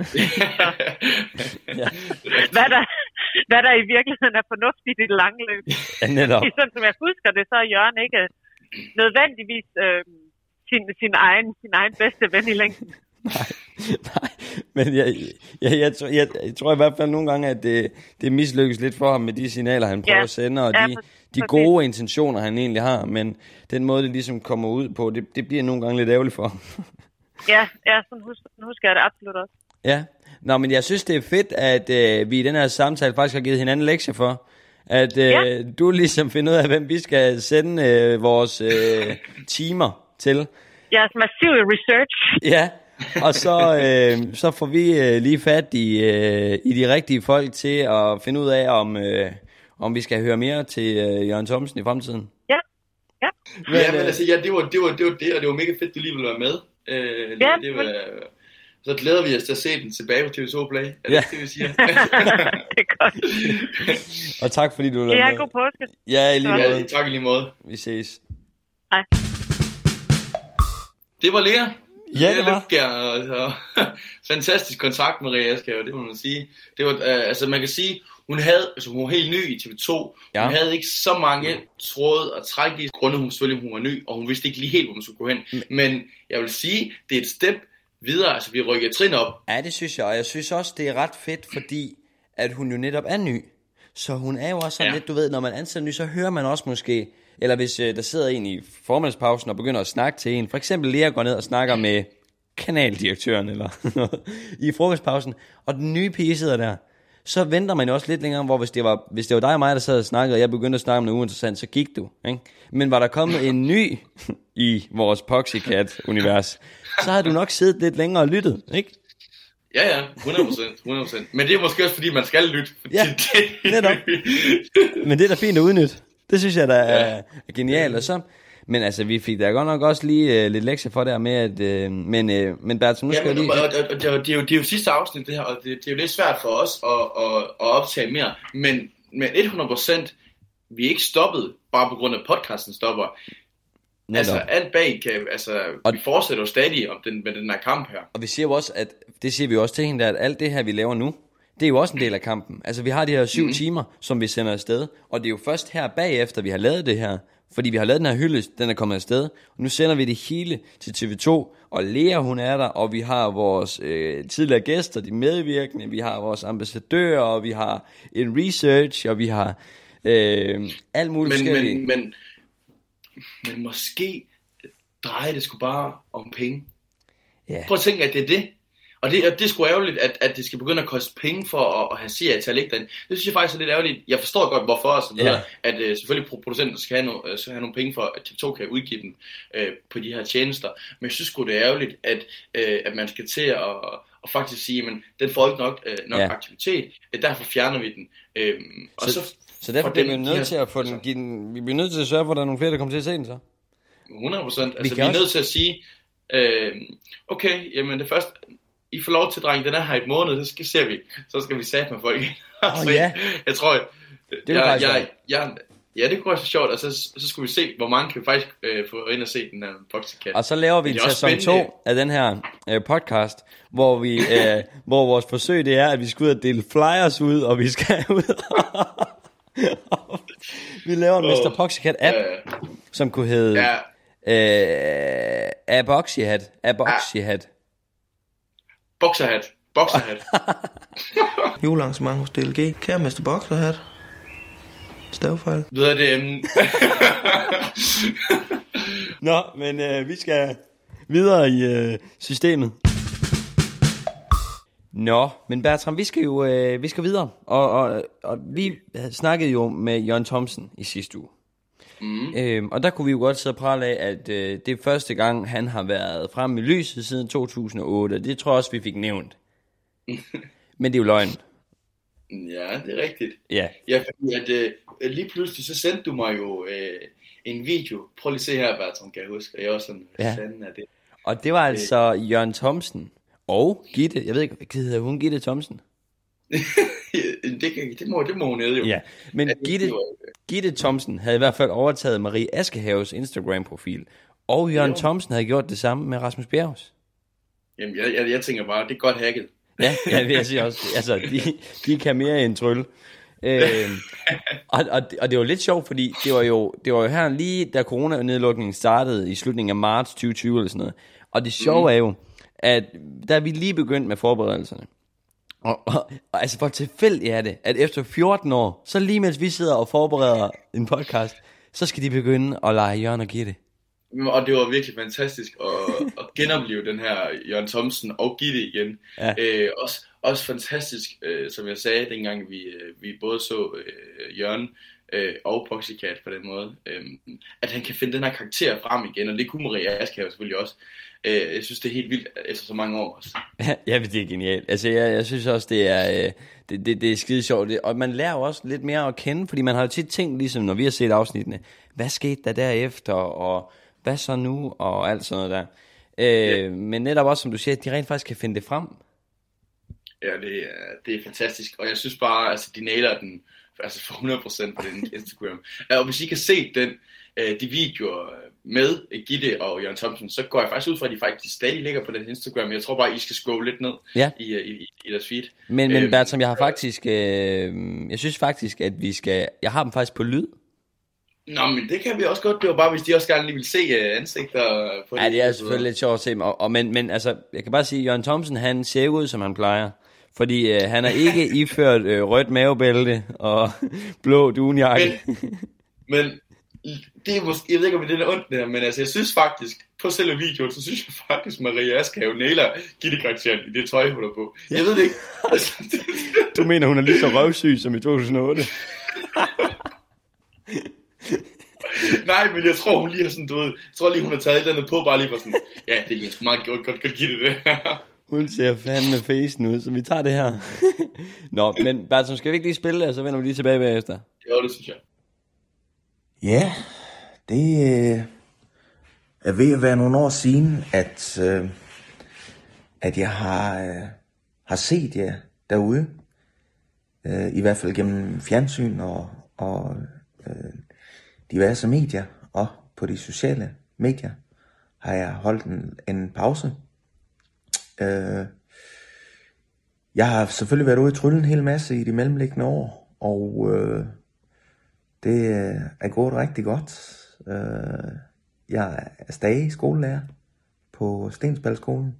Ja. Hvad der, hvad der i virkeligheden er fornuftigt i det lange løb. Ja, netop. Sådan som jeg husker det, så er Jørgen ikke nødvendigvis øh, sin, sin, egen, sin egen bedste ven i længden. Nej, men jeg, jeg, jeg, tror, jeg, jeg tror i hvert fald nogle gange, at det, det mislykkes lidt for ham med de signaler, han prøver Ja. at sende, og Ja, de, de gode intentioner, han egentlig har, men den måde, det ligesom kommer ud på, det, det bliver nogle gange lidt ærgerligt for ham. Ja, ja sådan, husker, sådan husker jeg det absolut også. Ja, Nå, men jeg synes, det er fedt, at øh, vi i den her samtale faktisk har givet hinanden lektier for. At øh, Ja. du ligesom finder ud af, hvem vi skal sende øh, vores øh, timer til. Jeres massive research. Ja, og så, øh, så får vi øh, lige fat i, øh, i de rigtige folk til at finde ud af, om, øh, om vi skal høre mere til øh, Jørgen Thomsen i fremtiden. Ja, ja. ja, men altså, ja, det var, det var, det var det, og det var mega fedt, du lige ville være med. Øh, Ja, det var, så glæder vi os til at se den tilbage på TV2 Play. Er det Ja. ikke det, vi siger? det er godt. Og tak fordi du Ja, med. god påske. Ja, i lige ja, måde. tak i lige måde. Vi ses. Hej. Det var Lea. Ja, Lea det var. Og, fantastisk kontakt med Rea Askær, det må man sige. Det var, øh, altså man kan sige, hun havde, altså hun var helt ny i TV2. Ja. Hun havde ikke så mange tråde at trække i, grundet hun selvfølgelig hun var ny, og hun vidste ikke lige helt, hvor man skulle gå hen. Men jeg vil sige, det er et step videre, altså vi rykker trin op. Ja, det synes jeg, og jeg synes også, det er ret fedt, fordi at hun jo netop er ny. Så hun er jo også sådan Ja. lidt, du ved, når man ansætter ny, så hører man også måske, eller hvis øh, der sidder en i formandspausen og begynder at snakke til en, for eksempel Lea går ned og snakker med kanaldirektøren eller noget i frokostpausen, og den nye pige sidder der, så venter man jo også lidt længere, hvor hvis det var, hvis det var dig og mig, der sad og snakkede, og jeg begyndte at snakke om noget uinteressant, så gik du. Ikke? Men var der kommet en ny i vores Poxycat-univers, så havde du nok siddet lidt længere og lyttet, ikke? Ja, ja, 100%, 100%. Men det er måske også, fordi man skal lytte. fordi Ja, det- netop. Men det er da fint at udnytte. Det synes jeg da er, Ja. er genialt. Og så, men altså, vi fik da godt nok også lige uh, lidt lektier for der med, at... Uh, men, uh, men Bertel, nu skal Ja, men, lige... og, og, og, det, er jo, det, er jo, det er jo sidste afsnit det her, og det, det er jo lidt svært for os at, at, at optage mere. Men, men 100% vi er ikke stoppet, bare på grund af podcasten stopper. Netop. Altså alt bag kan, altså Og- vi fortsætter jo stadig om den, med den her kamp her. Og vi siger jo også, at det siger vi også til hende, der, at alt det her, vi laver nu, det er jo også en del af kampen. Altså, vi har de her syv mm. timer, som vi sender afsted, og det er jo først her bagefter, vi har lavet det her, fordi vi har lavet den her hyldest, den er kommet afsted, og nu sender vi det hele til TV2, og Lea, hun er der, og vi har vores øh, tidligere gæster, de medvirkende, vi har vores ambassadører, og vi har en research, og vi har øh, alt muligt Men, men, men, men måske drejer det sgu bare om penge. Ja. Prøv at tænke, at det er det. Og det, og det er sgu ærgerligt, at, at det skal begynde at koste penge for at, at have serier til at ligge derinde. Det synes jeg faktisk er lidt ærgerligt. Jeg forstår godt, hvorfor og så videre, Ja. at uh, selvfølgelig pro- producenten skal have, no, uh, skal have nogle penge for, at TV2 kan udgive dem uh, på de her tjenester. Men jeg synes sgu, det er ærgerligt, at, uh, at man skal til at, at faktisk sige, men den får ikke nok, uh, nok Ja. aktivitet, uh, derfor fjerner vi den. Uh, og Så- så, Så derfor bliver vi den- de nødt her- til at få den, altså- den, vi bliver nødt til at sørge for, at der er nogle flere, der kommer til at se den så. 100 procent. Altså, vi, kan er også- nødt til at sige, øh, okay, jamen det første, I får lov til, dreng, den er her i et måned, så skal, ser vi, så skal vi sætte med folk. Så ja. jeg, jeg tror, jeg, jeg, faktisk jeg, være- jeg, ja, det kunne være så sjovt, og så, så skulle vi se, hvor mange kan vi faktisk øh, få ind og se den her Boxycat. Og så laver vi en det er sæson spændende. 2 af den her øh, podcast, hvor vi øh, hvor vores forsøg det er, at vi skal ud og dele flyers ud, og vi skal ud og vi laver en Åh. Mr. Poxycat app, Øh, som kunne hedde ja, øh, Aboxyhat. Aboxyhat. Boxerhat. Boxerhat. Julearrangement hos DLG. Kære Mester Boxerhat. Stavfejl. Ved jeg det, um, Nå, men øh, vi skal videre i øh, systemet. Nå, men Bertram, vi skal jo øh, vi skal videre. Og, og, og vi snakkede jo med Jørgen Thomsen i sidste uge. Mm. Øhm, og der kunne vi jo godt sidde og prale af, at øh, det er første gang, han har været fremme i lyset siden 2008. og Det tror jeg også, vi fik nævnt. Men det er jo løgn. Ja, det er rigtigt. Ja. Ja, fordi at, øh, lige pludselig så sendte du mig jo øh, en video. Prøv lige at se her, Bertram, kan jeg huske. Og jeg også sådan, Ja. fanden er det? Og det var altså Jørgen Thomsen og Gitte. Jeg ved ikke, hvad hedder hun? Gitte Thomsen? det, kan, det, må, det må hun jo. Ja, men Ja, Gitte, det var- Gitte Thomsen havde i hvert fald overtaget Marie Askehaves Instagram-profil. Og Jørgen Jo. Thomsen havde gjort det samme med Rasmus Bjergs. Jamen, jeg, jeg, jeg tænker bare, det er godt hacket. Ja, ja det vil jeg sige også. Altså, de, de kan mere end trylle. Øh, og, og, og det var lidt sjovt, fordi det var jo, det var jo her lige, da coronanedlukningen startede i slutningen af marts 2020 eller sådan noget. Og det sjove mm. er jo, at der er vi lige begyndt med forberedelserne. Og, og, og altså for tilfældigt er det, at efter 14 år, så lige mens vi sidder og forbereder en podcast, så skal de begynde at lege Jørgen og Gitte. Og det var virkelig fantastisk at, at genopleve den her Jørgen Thomsen og Gitte igen. Ja. Øh, også, også fantastisk, øh, som jeg sagde, dengang vi, øh, vi både så øh, Jørgen øh, og Proxycat på den måde, øh, at han kan finde den her karakter frem igen, og det kunne Maria Askær selvfølgelig også. Øh, jeg synes, det er helt vildt efter så mange år også. ja, men det er genialt. Altså, jeg, jeg synes også, det er, øh, det, det, det er skide sjovt. Det, og man lærer jo også lidt mere at kende, fordi man har jo tit tænkt, ligesom når vi har set afsnittene, hvad skete der derefter, og hvad så nu, og alt sådan noget der. Øh, Men netop også, som du siger, at de rent faktisk kan finde det frem. Ja, det er, det er fantastisk, og jeg synes bare, altså, de nailer den altså for 100% på den Instagram. Og hvis I kan se den, øh, de videoer med Gitte og Jørgen Thomsen, så går jeg faktisk ud fra, at de faktisk stadig ligger på den Instagram. Jeg tror bare, I skal scrolle lidt ned Ja. i, øh, i, i deres feed. Men, men Øhm, Bertram, jeg har faktisk, øh, jeg synes faktisk, at vi skal, jeg har dem faktisk på lyd. Nå, men det kan vi også godt. Det var bare, hvis de også gerne lige vil se øh, ansigter på Ja, det er selvfølgelig lidt sjovt at se. Og, og, men, men altså, jeg kan bare sige, at Jørgen Thomsen, han ser ud, som han plejer. Fordi øh, han er ikke iført øh, rødt mavebælte og blå dunjakke. Men det er måske, jeg ved ikke, om det er ondt der, men altså, jeg synes faktisk, på selve videoen, så synes jeg faktisk, Maria Askave nailer Gitte-karakteren i det tøj, hun er på. Jeg ved det ikke. Altså, det, Du mener, hun er lige så røvsyg som i 2008? nej, men jeg tror, hun lige har sådan, du ved, jeg tror lige, hun har taget et eller andet på, bare lige for sådan, ja, det er sgu meget godt, godt, godt give det det her. Hun ser fandme facen ud, så vi tager det her. Nå, men Bertram, skal vi ikke lige spille det, og så vender vi lige tilbage bagefter? Jo, det synes jeg. Ja, det øh, er ved at være nogle år siden, at, øh, at jeg har, øh, har set jer derude. Øh, I hvert fald gennem fjernsyn og, og øh, diverse medier og på de sociale medier har jeg holdt en, en pause. Øh, jeg har selvfølgelig været ude i trylle en hel masse i de mellemliggende år, og øh, det er gået rigtig godt. Øh, jeg er stadig skolelærer på Stensbalskolen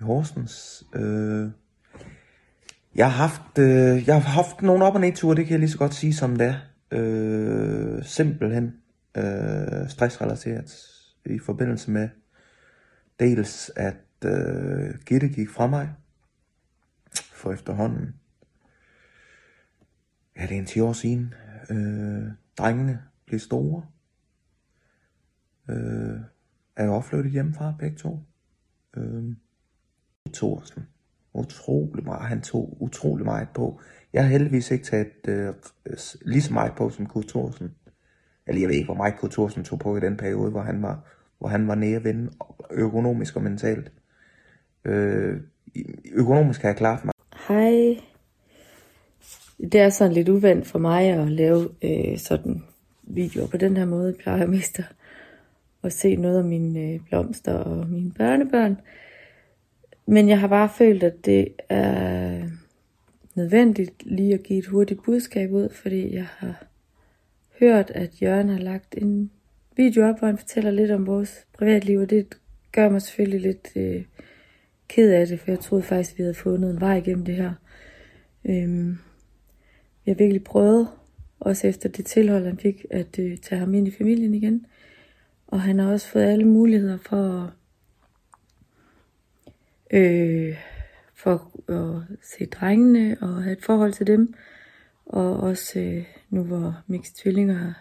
i Horsens. Øh, jeg har haft, øh, jeg har haft nogle op- og nedture, det kan jeg lige så godt sige som det er. Øh, simpelthen øh, stressrelateret i forbindelse med dels at øh, Gitte gik fra mig for efterhånden ja, det er en 10 år siden. Øh, drengene blev store. Øh, er jo også flyttet hjemmefra, begge to. Øh, Thorsen. Utrolig meget. Han tog utrolig meget på. Jeg har heldigvis ikke taget øh, lige så meget på som Kurt Thorsen. Eller jeg ved ikke, hvor meget Kurt Thorsen tog på i den periode, hvor han var, hvor han var nede at økonomisk og mentalt. Øh, økonomisk har jeg klart mig. Hej. Det er sådan lidt uvandt for mig at lave øh, sådan videoer på den her måde. Jeg plejer mest at, at se noget af mine øh, blomster og mine børnebørn. Men jeg har bare følt, at det er nødvendigt lige at give et hurtigt budskab ud, fordi jeg har hørt, at Jørgen har lagt en video op, hvor han fortæller lidt om vores privatliv, og det gør mig selvfølgelig lidt øh, ked af det, for jeg troede faktisk, vi havde fundet en vej igennem det her. Øhm, vi har virkelig prøvet, også efter det tilhold, han fik, at øh, tage ham ind i familien igen. Og han har også fået alle muligheder for at, øh, for at se drengene og have et forhold til dem. Og også øh, nu hvor mixed tvillinger,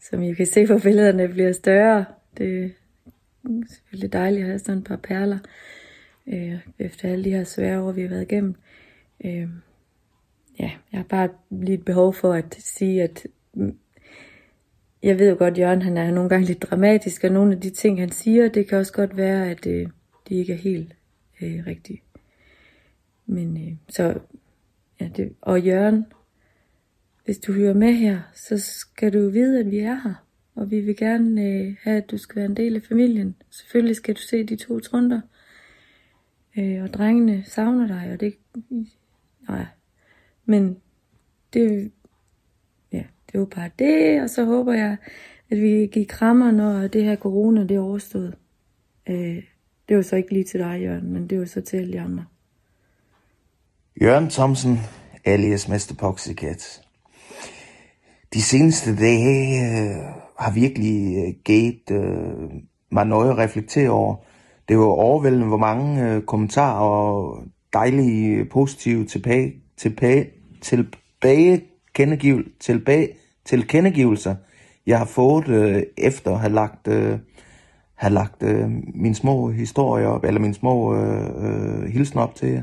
som I kan se på billederne, bliver større. Det er selvfølgelig dejligt at have sådan et par perler, øh, efter alle de her svære år, vi har været igennem. Øh, ja, jeg har bare lige et behov for at sige, at mm, jeg ved jo godt, at Jørgen han er nogle gange lidt dramatisk, og nogle af de ting, han siger, det kan også godt være, at øh, de ikke er helt øh, rigtige. Men øh, så, ja, det, og Jørgen, hvis du hører med her, så skal du vide, at vi er her. Og vi vil gerne øh, have, at du skal være en del af familien. Selvfølgelig skal du se de to trunder. Øh, og drengene savner dig, og det... Nej. Men det... Ja, det var bare det, og så håber jeg, at vi giver krammer, når det her corona det er overstået. Øh, det var så ikke lige til dig, Jørgen, men det var så til alle de andre. Jørgen Thomsen, alias Mester Poxycat. De seneste dage øh, har virkelig øh, givet øh, mig noget at reflektere over. Det var overvældende, hvor mange øh, kommentarer og dejlige positive tilbage, tilbage, tilbage, tilbage, tilbage, tilkendegivelser, jeg har fået øh, efter at have lagt, øh, have lagt øh, mine små historier op, eller mine små øh, øh, hilsen op til jer.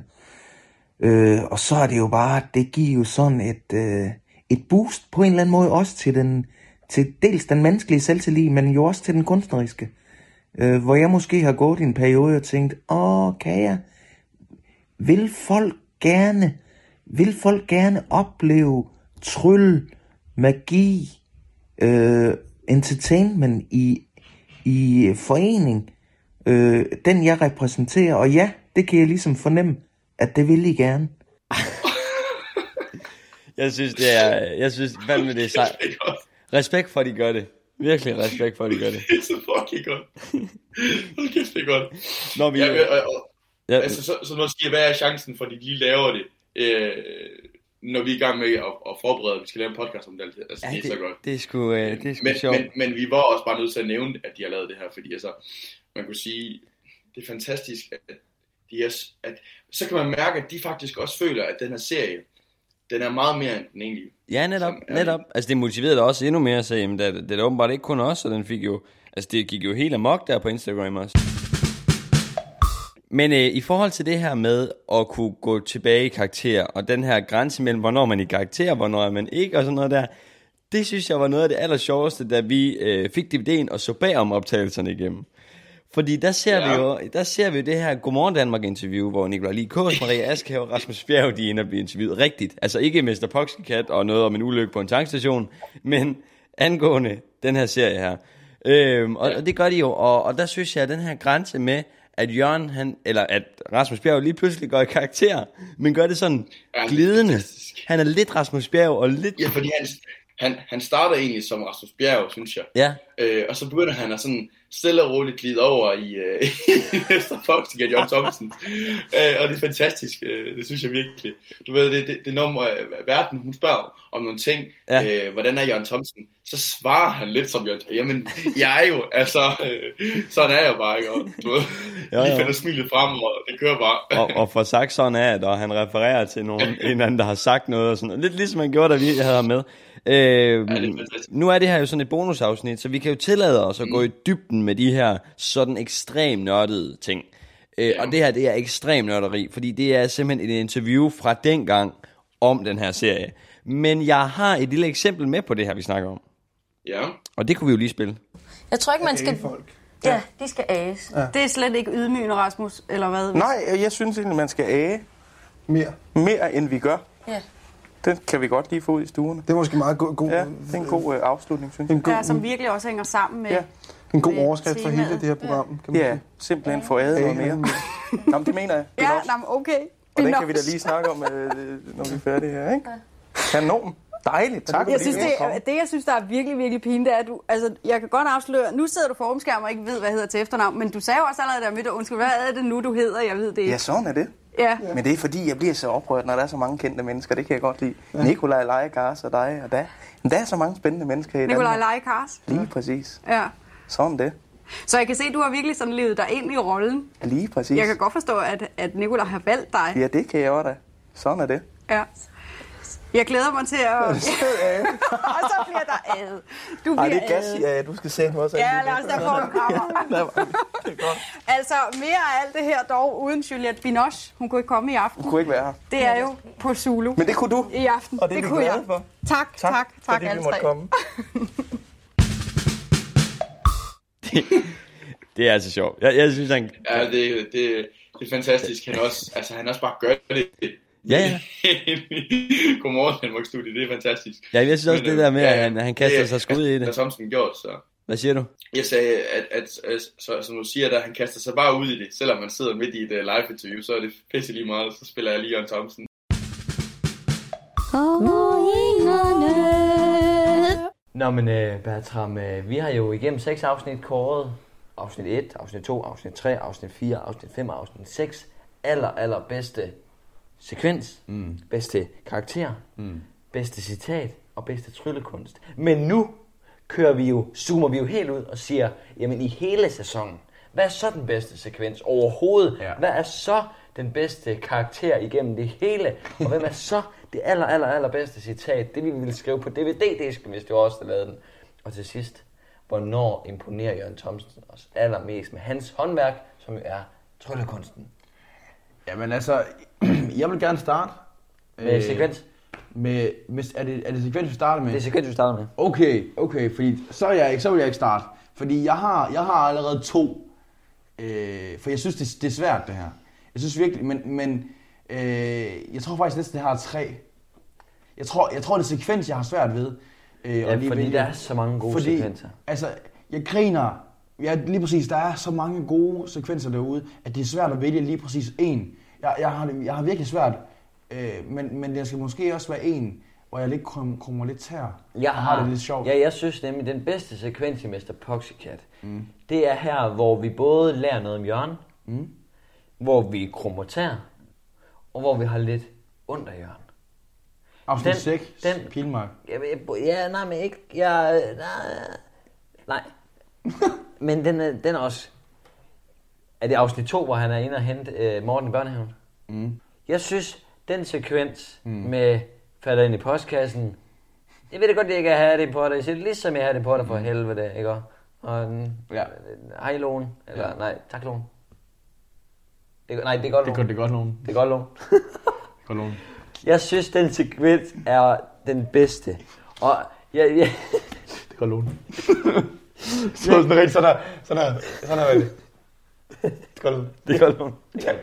Øh, og så er det jo bare, det giver jo sådan et, øh, et boost på en eller anden måde også til den, til dels den menneskelige selvtillid, men jo også til den kunstneriske. Øh, hvor jeg måske har gået i en periode og tænkt, åh, kan jeg? Vil folk gerne, vil folk gerne opleve tryl, magi, øh, entertainment i, i forening, øh, den jeg repræsenterer, og ja, det kan jeg ligesom fornemme, at det vil I gerne. Jeg synes, det er... Jeg synes fandme, det er sejt. Respekt for, at de gør det. Virkelig respekt for, at de gør det. Det er så fucking godt. Hold kæft, det er godt. Når vi... Ja, og, og, Ja. Altså, så, så måske, hvad er chancen for, at de lige laver det, øh, når vi er i gang med at, at forberede, at vi skal lave en podcast om det. Altså, Ja, det er så godt. Det er sgu, øh, det er sgu Men, sjovt. men, men vi var også bare nødt til at nævne, at de har lavet det her, fordi altså, man kunne sige, det er fantastisk, at de er, at, så kan man mærke, at de faktisk også føler, at den her serie, den er meget mere end den egentlig. Ja, netop, netop. Altså, det motiverede da også endnu mere at sige, jamen, det, er- det er åbenbart ikke kun os, og den fik jo, altså, det gik jo helt amok der på Instagram også. Men øh, i forhold til det her med at kunne gå tilbage i karakter, og den her grænse mellem, hvornår man er i karakter, og hvornår er man ikke, og sådan noget der, det synes jeg var noget af det aller sjoveste, da vi øh, fik DVD'en og så bag om optagelserne igennem. Fordi der ser, ja. Ja. vi jo, der ser vi det her Godmorgen Danmark interview, hvor Nicolai Likås, Maria Askehave og Rasmus Bjerg, de er inde og blive interviewet rigtigt. Altså ikke Mr. Poxycat og noget om en ulykke på en tankstation, men angående den her serie her. Øhm, og, og det gør de jo, og, og der synes jeg, at den her grænse med, at Jørgen, han, eller at Rasmus Bjerg lige pludselig går i karakter, men gør det sådan Ja, glidende. Han er lidt Rasmus Bjerg og lidt... Ja, fordi han, han, han starter egentlig som Rasmus Bjerg, synes jeg. Ja, Øh, og så begynder han at sådan stille og roligt glide over i, øh, i Mr. Fox til John Thompson. øh, og det er fantastisk, øh, det synes jeg virkelig. Du ved, det, det, det nummer, øh, verden, hun spørger om nogle ting, Ja. øh, hvordan er Jørgen Thompson? Så svarer han lidt som Jørgen Jamen, jeg er jo, altså, øh, sådan er jeg bare, ikke? Og, du ved, Ja, ja, ja. ja. finder smilet frem, og det kører bare. og, og for sagt sådan er det, og han refererer til nogen, en eller anden, der har sagt noget, og sådan. Lidt ligesom han gjorde, da vi havde ham med. Øh, Ja, er nu er det her jo sådan et bonusafsnit, så vi kan jo tillade os at gå i dybden med de her sådan ekstrem nørdede ting. Øh, Ja. Og det her, det er ekstrem nørderi, fordi det er simpelthen et interview fra dengang om den her serie. Men jeg har et lille eksempel med på det her, vi snakker om. Ja. Og det kunne vi jo lige spille. Jeg tror ikke, man skal... folk. Ja, de skal ages. Ja. Det er slet ikke ydmygende, Rasmus, eller hvad? Nej, jeg synes egentlig, man skal age Mere. mere, end vi gør. Ja. Den kan vi godt lige få ud i stuerne. Det er måske meget god, god, Ja, det er en god øh, afslutning, synes jeg. en god, Ja, som virkelig også hænger sammen med... Ja. en god overskrift for hele det her program. Kan man Ja, sige. simpelthen få adet noget mere. Jamen, det mener jeg. Ja, Binops. nej, men okay. Og den kan vi da lige snakke om, øh, når vi er færdige her, ikke? Kanon. Dejligt. Tak Jeg synes, det. det, det, jeg synes, der er virkelig, virkelig pinligt, det er, at du, altså, jeg kan godt afsløre, nu sidder du for og ikke ved, hvad hedder til efternavn, men du sagde jo også allerede der midt, undskyld, hvad er det nu, du hedder? Jeg ved det ikke. Ja, sådan er det. Ja. Men det er fordi, jeg bliver så oprørt, når der er så mange kendte mennesker. Det kan jeg godt lide. Nikolaj Lejegas og dig og dig. Men der er så mange spændende mennesker i Nikolaj. Leikars. Lige præcis. Ja. Sådan det. Så jeg kan se, at du har virkelig sådan levet dig ind i rollen. Lige præcis. Jeg kan godt forstå, at, at Nikolaj har valgt dig. Ja, det kan jeg også da. Sådan er det. Ja. Jeg glæder mig til at... og så bliver der ad. Du Ej, bliver det er gas, ja, du skal se mig også. Ja, lad os da få en krammer. Altså, mere af alt det her dog uden Juliette Binoche. Hun kunne ikke komme i aften. Hun kunne ikke være her. Det er jo på Zulu. Men det kunne du. I aften. Og det vi kunne jeg. for. Tak, tak, tak, tak fordi vi alle måtte tre. komme. Det er altså sjovt. Jeg, jeg synes, han... Ja, det, det, det er fantastisk. Han også, altså, han også bare gør det. Ja, ja. Godmorgen, Danmark Studie. Det er fantastisk. Ja, jeg synes også, Men, det øh, der med, ja, at han, han kaster det- sig skud i Hvad det. Thomsen gjort, så... Hvad siger du? Jeg sagde, at, at, at så, som du siger, at han kaster sig bare ud i det. Selvom man sidder midt i et uh, live-interview, så er det pisse lige meget. Så spiller jeg lige Jørgen Thomsen. Nå, men uh, Bertram, uh, vi har jo igennem seks afsnit kåret afsnit 1, afsnit 2, afsnit 3, afsnit 4, afsnit 5 og afsnit 6 aller, aller bedste sekvens, mm. bedste karakter, mm. bedste citat og bedste tryllekunst. Men nu kører vi jo, zoomer vi jo helt ud og siger, jamen i hele sæsonen, hvad er så den bedste sekvens overhovedet? Ja. Hvad er så den bedste karakter igennem det hele? Og hvem er så det aller, aller, aller bedste citat? Det vi ville skrive på DVD-disken, hvis det var os, der lavede den. Og til sidst, hvornår imponerer Jørgen Thomsen os allermest med hans håndværk, som jo er tryllekunsten? Jamen altså, jeg vil gerne starte. Med sekvens? Med, med, er, det, er det sekvens, vi starter med? Det er sekvens, vi starter med. Okay, okay, fordi så, er jeg ikke, så vil jeg ikke starte. Fordi jeg har, jeg har allerede to. Øh, for jeg synes, det, det er svært, det her. Jeg synes virkelig, men, men øh, jeg tror faktisk næsten, jeg har tre. Jeg tror, jeg tror det er sekvens, jeg har svært ved. Øh, Ja, at lige fordi vælge. der er så mange gode fordi, sekvenser. Altså, jeg griner. Ja, lige præcis, der er så mange gode sekvenser derude, at det er svært at vælge lige præcis en. Jeg, jeg, har, det- jeg har virkelig svært, øh, men, men det skal måske også være en, hvor jeg lidt krum, krummer lidt tær. Jeg har det lidt sjovt. Ja, jeg synes nemlig, den bedste sekvens i Mr. Poxycat, mm. det er her, hvor vi både lærer noget om Jørgen, mm. hvor vi krummer tær, og hvor vi har lidt ondt af Jørgen. Afsnit Den- 6, den- Pilmark. Jeg, jeg, ja, nej, men ikke... Jeg, nej, nej. men den er, den er også... Er det afsnit 2, hvor han er inde og hente øh, Morten i børnehaven? Mm. Jeg synes, den sekvens mm. med falder ind i postkassen, jeg ved da godt, at jeg ikke er Harry Potter. Jeg siger det ligesom jeg er Harry Potter for helvede, ikke? Og den, Ja. hej Lone. Eller Ja. nej, tak Lone. Det, er- nej, det er godt Det Lone. godt, det er godt nogen. Det er godt Lone. Godt. Jeg synes, den sekvens er den bedste. Og jeg, jeg, Det er godt nogen. så sådan rigtig, sådan her, sådan her, sådan her, det. Godt nogen. det.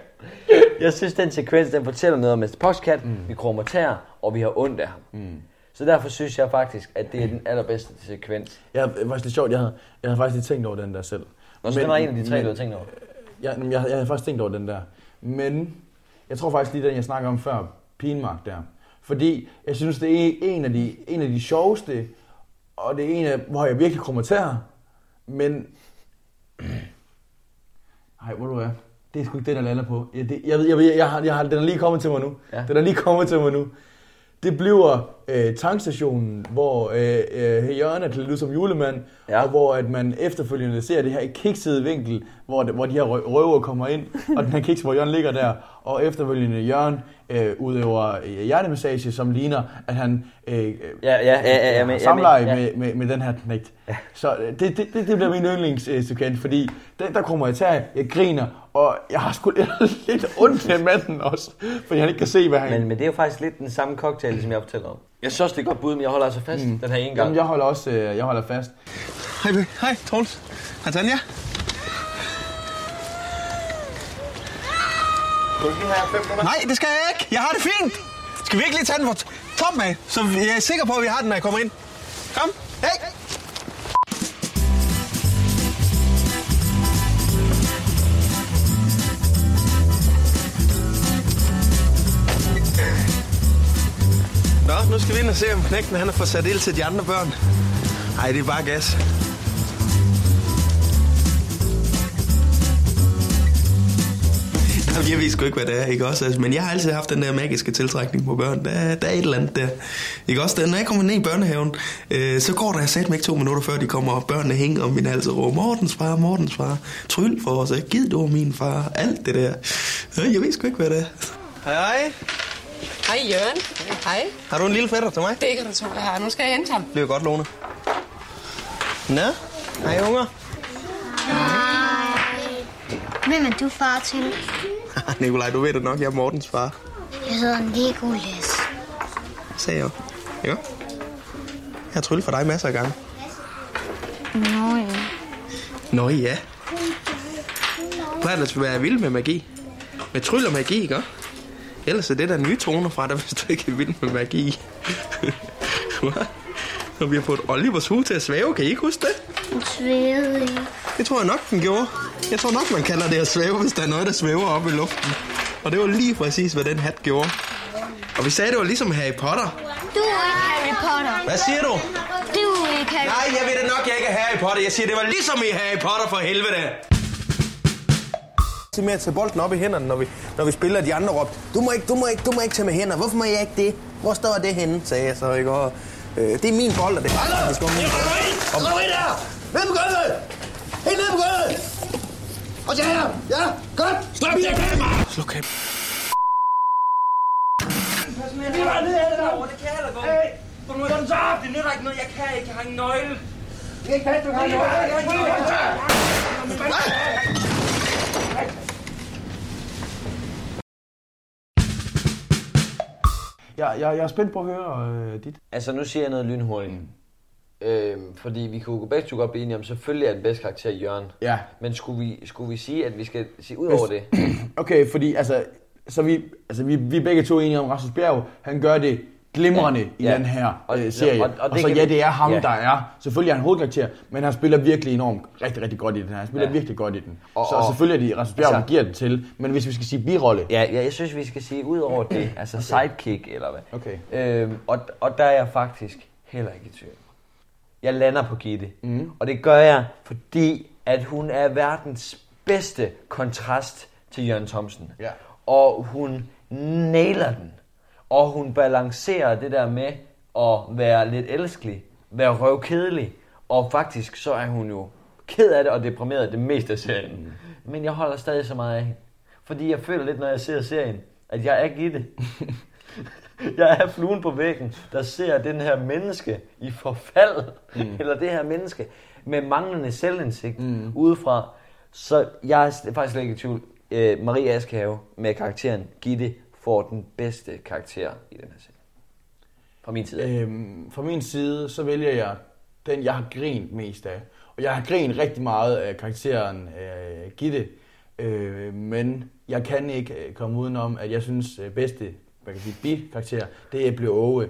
Jeg synes, den sekvens, den fortæller noget om Mr. Postcat. Mm. Vi krummer tær, og vi har ondt af ham. Mm. Så derfor synes jeg faktisk, at det er den allerbedste sekvens. Jeg det var faktisk lidt sjovt, jeg havde, jeg havde faktisk lige tænkt over den der selv. Nå, så det var en af de tre, du havde tænkt over? Ja, jeg, jeg, jeg havde faktisk tænkt over den der. Men jeg tror faktisk lige den, jeg snakker om før, Pinmark der. Fordi jeg synes, det er en af de, en af de sjoveste, og det er en af, hvor jeg virkelig kommer til her. Men... Ej, hvor du er. Det er sgu ikke det, der lander på. Jeg, det, jeg, ved- jeg, jeg, jeg, har, jeg har, den er lige kommet til mig nu. Ja. Den er lige kommet til mig nu. Det bliver øh, tankstationen, hvor øh, øh, Jørgen er klædt ud som julemand, ja. og hvor at man efterfølgende ser det her i kiksede vinkel, hvor, det, hvor de her rø- røver kommer ind, og den her kiks, hvor Jørgen ligger der, og efterfølgende Jørgen øh, udøver øh, hjertemassage, som ligner, at han øh, Ja, ja, ja, ja, ja, men- ja, samleje men- ja. med, med, med den her knægt. Ja. Så øh, det, det, det, det bliver min yndlingssekvens, fordi den, der kommer jeg til, jeg griner, og jeg har sgu lidt ondt af manden også, fordi han ikke kan se, hvad han... Men, men det er jo faktisk lidt den samme cocktail, som jeg fortæller om. Jeg synes også, det er godt bud, men jeg holder altså fast mm. den her ene gang. Jamen, jeg holder også øh, jeg holder fast. Hej. Hej, Troels. Hej, Tanja. Nej, det skal jeg ikke. Jeg har det fint. Skal vi ikke lige tage den fra toppen af, så jeg er sikker på, at vi har den, når jeg kommer ind. Kom. Hey. Nå, nu skal vi ind og se, om knægten han har fået sat ild til de andre børn. Nej, det er bare gas. Jamen, jeg ved sgu ikke, hvad det er, ikke også? Altså, men jeg har altid haft den der magiske tiltrækning på børn. Der, er- der er et eller andet der. Ikke også? Når jeg kommer ned i børnehaven, øh, så går der sat mig ikke to minutter før de kommer, og børnene hænger om min hals og råber, Mortens far, Mortens far, tryl for os, giv du min far, alt det der. Øh, jeg ved sgu ikke, hvad det er. Hej, hej. Hej Jørgen. Hej. Har du en lille fætter til mig? Det kan du tro, jeg har. Nu skal jeg hente ham. Det bliver godt, Lone. Nå, hej unger. Hvem er du far til? Nikolaj, du ved det nok, jeg er Mortens far. Jeg hedder Nikolas. Sagde jeg. Ikke? Jeg har tryllet for dig masser af gange. Nå ja. Nå ja. Har ellers være vild med magi. Med tryll og magi, ikke? Ellers er det der nye toner fra dig, hvis du ikke er vild med magi. Hvad? Og vi har fået Olivers hue til at svæve, kan I ikke huske det? Den svævede ikke. Det tror jeg nok, den gjorde. Jeg tror nok, man kalder det at svæve, hvis der er noget, der svæver op i luften. Og det var lige præcis, hvad den hat gjorde. Og vi sagde, det var ligesom Harry Potter. Du er ikke Harry Potter. Hvad siger du? Du er ikke Harry Nej, jeg ved det nok, jeg ikke er Harry Potter. Jeg siger, det var ligesom i Harry Potter for helvede. Se med at tage bolden op i hænderne, når vi, når vi spiller de andre råbte. Du må, ikke, du, må ikke, du må ikke tage med hænder. Hvorfor må jeg ikke det? Hvor står det henne, sagde jeg så. Ikke? Og, øh, det er min bold, og det er det skal min bold. Kom ind der! Ned på gulvet! Helt ned på gulvet! Og så her! Ja, godt! Stop det kamera! Sluk kamera. Vi var nede af det derovre, det kan jeg heller godt. Hey! Så op! Det nytter ikke noget, jeg kan ikke, jeg har en nøgle. Jeg kan ikke passe, du har en nøgle. Jeg har en nøgle. Jeg, jeg, jeg er spændt på at høre øh, dit. Altså, nu siger jeg noget lynhurtigt. Mm. Øhm, fordi vi kunne begge to godt blive enige om, selvfølgelig er den bedste karakter Jørgen. Ja. Men skulle vi, skulle vi sige, at vi skal sige ud over det? Okay, fordi altså, så vi, altså vi, vi er begge to enige om, Rasmus Bjerg, han gør det glimrende Ja. i Ja. den her Og- øh, serie. og- Og, og og, så ja, det er ham, ja. der er. Selvfølgelig er han hovedkarakter, men han spiller virkelig enormt rigtig, rigtig godt i den her. Han spiller Ja. virkelig godt i den. Og- så og- selvfølgelig er det Rasmus Bjerg, altså, giver den til. Men hvis vi skal sige birolle. Ja, ja jeg synes, vi skal sige ud over det, altså okay. sidekick eller hvad. Okay. Øhm, og, og der er jeg faktisk heller ikke i tvivl. Jeg lander på Gitte. Mm. Og det gør jeg, fordi at hun er verdens bedste kontrast til Jørgen Thomsen. Ja. Og hun nailer den. Og hun balancerer det der med at være lidt elskelig, være røvkedelig. Og faktisk så er hun jo ked af det og deprimeret det meste af serien. Mm. Men jeg holder stadig så meget af hende. Fordi jeg føler lidt, når jeg ser serien, at jeg er Gitte. jeg er fluen på væggen, der ser den her menneske i forfald. Mm. Eller det her menneske med manglende selvindsigt mm. udefra. Så jeg er faktisk slet ikke i tvivl. Øh, Marie Askehave med karakteren Gitte får den bedste karakter i den her serie. Fra min side. Øhm, fra min side, så vælger jeg den, jeg har grint mest af. Og jeg har grint rigtig meget af karakteren øh, Gitte. Øh, men jeg kan ikke øh, komme udenom, at jeg synes øh, bedste hvad kan sige, bi-karakter, det er Blå Åge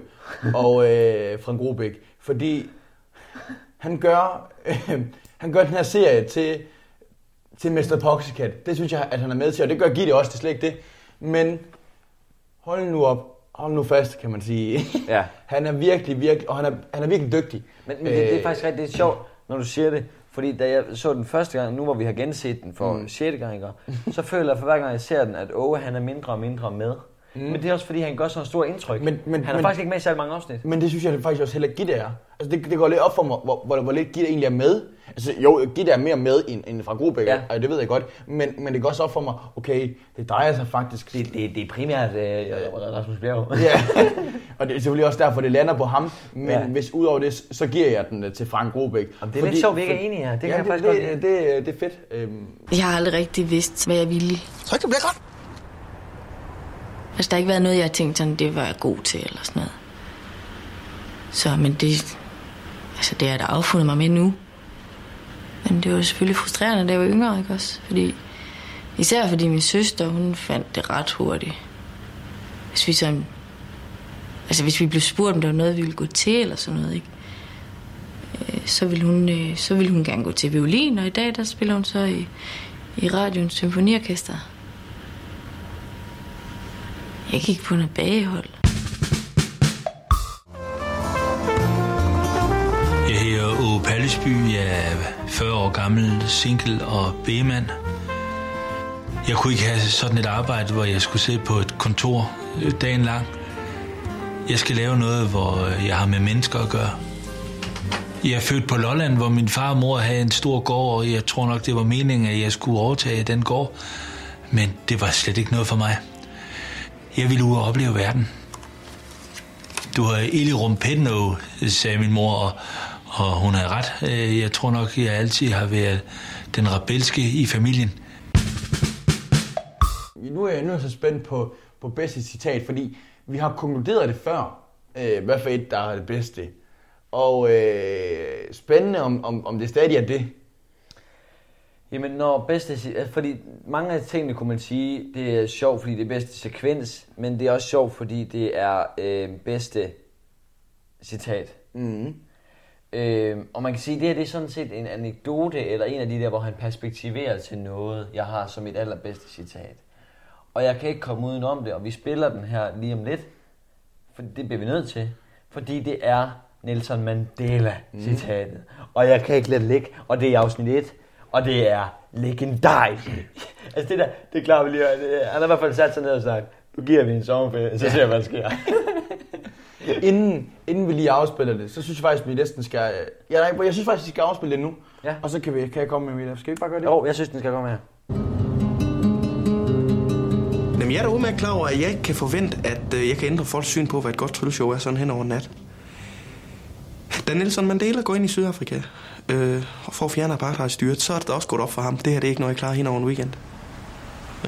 og øh, Frank Rubik. Fordi han gør, øh, han gør den her serie til, til Mr. Poxycat. Det synes jeg, at han er med til, og det gør Gitte også, det er slet ikke det. Men hold nu op, hold nu fast, kan man sige. Ja. han er virkelig, virkelig, og han er, han er virkelig dygtig. Men, men det, det er faktisk rigtig det er sjovt, når du siger det. Fordi da jeg så den første gang, nu hvor vi har genset den for mm. 6. gang, ikke? så føler jeg for hver gang jeg ser den, at Åge han er mindre og mindre med. Mm. Men det er også fordi, han gør så en stor indtryk. Men- men- han er men- faktisk ikke med i særlig mange afsnit. Men det synes jeg faktisk også heller ikke Gitte er. Altså det, det går lidt op for mig, hvor, hvor, hvor lidt Gitte egentlig er med. Altså jo, Gitte er mere med end, end fra Grubæk, Ja. ja. det ved jeg godt. Men, men det går også op for mig, okay, det drejer sig faktisk... Det, det, det er primært øh, Rasmus Bjerg. ja, og det er selvfølgelig også derfor, det lander på ham. Men Ja. ja. hvis udover det, så giver jeg den øh, til Frank Grubæk. Jamen, det er lidt sjovt, vi ikke er enige her. Det kan ja, jeg faktisk det, godt det, det, det er fedt. Øhm, Jeg har aldrig rigtig vidst, hvad jeg ville. Så det bliver godt. Altså, der har ikke været noget, jeg har tænkt sådan, det var jeg god til, eller sådan noget. Så, men det... Altså, det er der affundet mig med nu. Men det var selvfølgelig frustrerende, da jeg var yngre, ikke også? Fordi... Især fordi min søster, hun fandt det ret hurtigt. Hvis vi sådan... Altså, hvis vi blev spurgt, om der var noget, vi ville gå til, eller sådan noget, ikke? Øh, så ville hun, øh, så ville hun gerne gå til violin, og i dag, der spiller hun så i, i radioens symfoniorkester. Jeg gik på noget bagehold. Jeg hedder Åge Pallesby, jeg er 40 år gammel, single og B-mand. Jeg kunne ikke have sådan et arbejde, hvor jeg skulle sidde på et kontor dagen lang. Jeg skal lave noget, hvor jeg har med mennesker at gøre. Jeg er født på Lolland, hvor min far og mor havde en stor gård, og jeg tror nok, det var meningen, at jeg skulle overtage den gård. Men det var slet ikke noget for mig. Jeg ville ud og opleve verden. Du har ild i rumpetten, øh, sagde min mor, og, og hun havde ret. Øh, jeg tror nok, jeg altid har været den rebelske i familien. nu er jeg, nu er så spændt på, på bedste citat, fordi vi har konkluderet det før, øh, hvad for et, der er det bedste. Og øh, spændende, om, om, om det stadig er det. Jamen, når bedste... altså, Fordi mange af tingene kunne man sige, det er sjovt, fordi det er bedste sekvens, men det er også sjovt, fordi det er øh, bedste citat. Mm. Øh, og man kan sige, at det her det er sådan set en anekdote, eller en af de der, hvor han perspektiverer til noget, jeg har som mit allerbedste citat. Og jeg kan ikke komme udenom det, og vi spiller den her lige om lidt, for det bliver vi nødt til, fordi det er Nelson Mandela-citatet. Mm. Og jeg kan ikke lade ligge, og det er i afsnit 1, og det er legendarisk. altså det der, det klarer vi lige. Det- Han har i hvert fald sat sig ned og sagt, nu giver vi en sommerferie, så ser jeg, hvad der sker. inden, inden vi lige afspiller det, så synes jeg faktisk, at vi næsten skal... Ja, nej, jeg synes faktisk, at vi skal afspille det nu. Ja. Og så kan, vi, kan jeg komme med mit. Skal vi ikke bare gøre det? Jo, jeg synes, den skal komme her. Jamen, jeg er da udmærket klar over, at jeg ikke kan forvente, at øh, jeg kan ændre folks syn på, hvad et godt trylleshow er sådan hen over nat. Da Nelson Mandela går ind i Sydafrika øh, og får fjerne apartheidstyret, så er det da også gået op for ham. Det her det er ikke noget, jeg klarer hen over en weekend.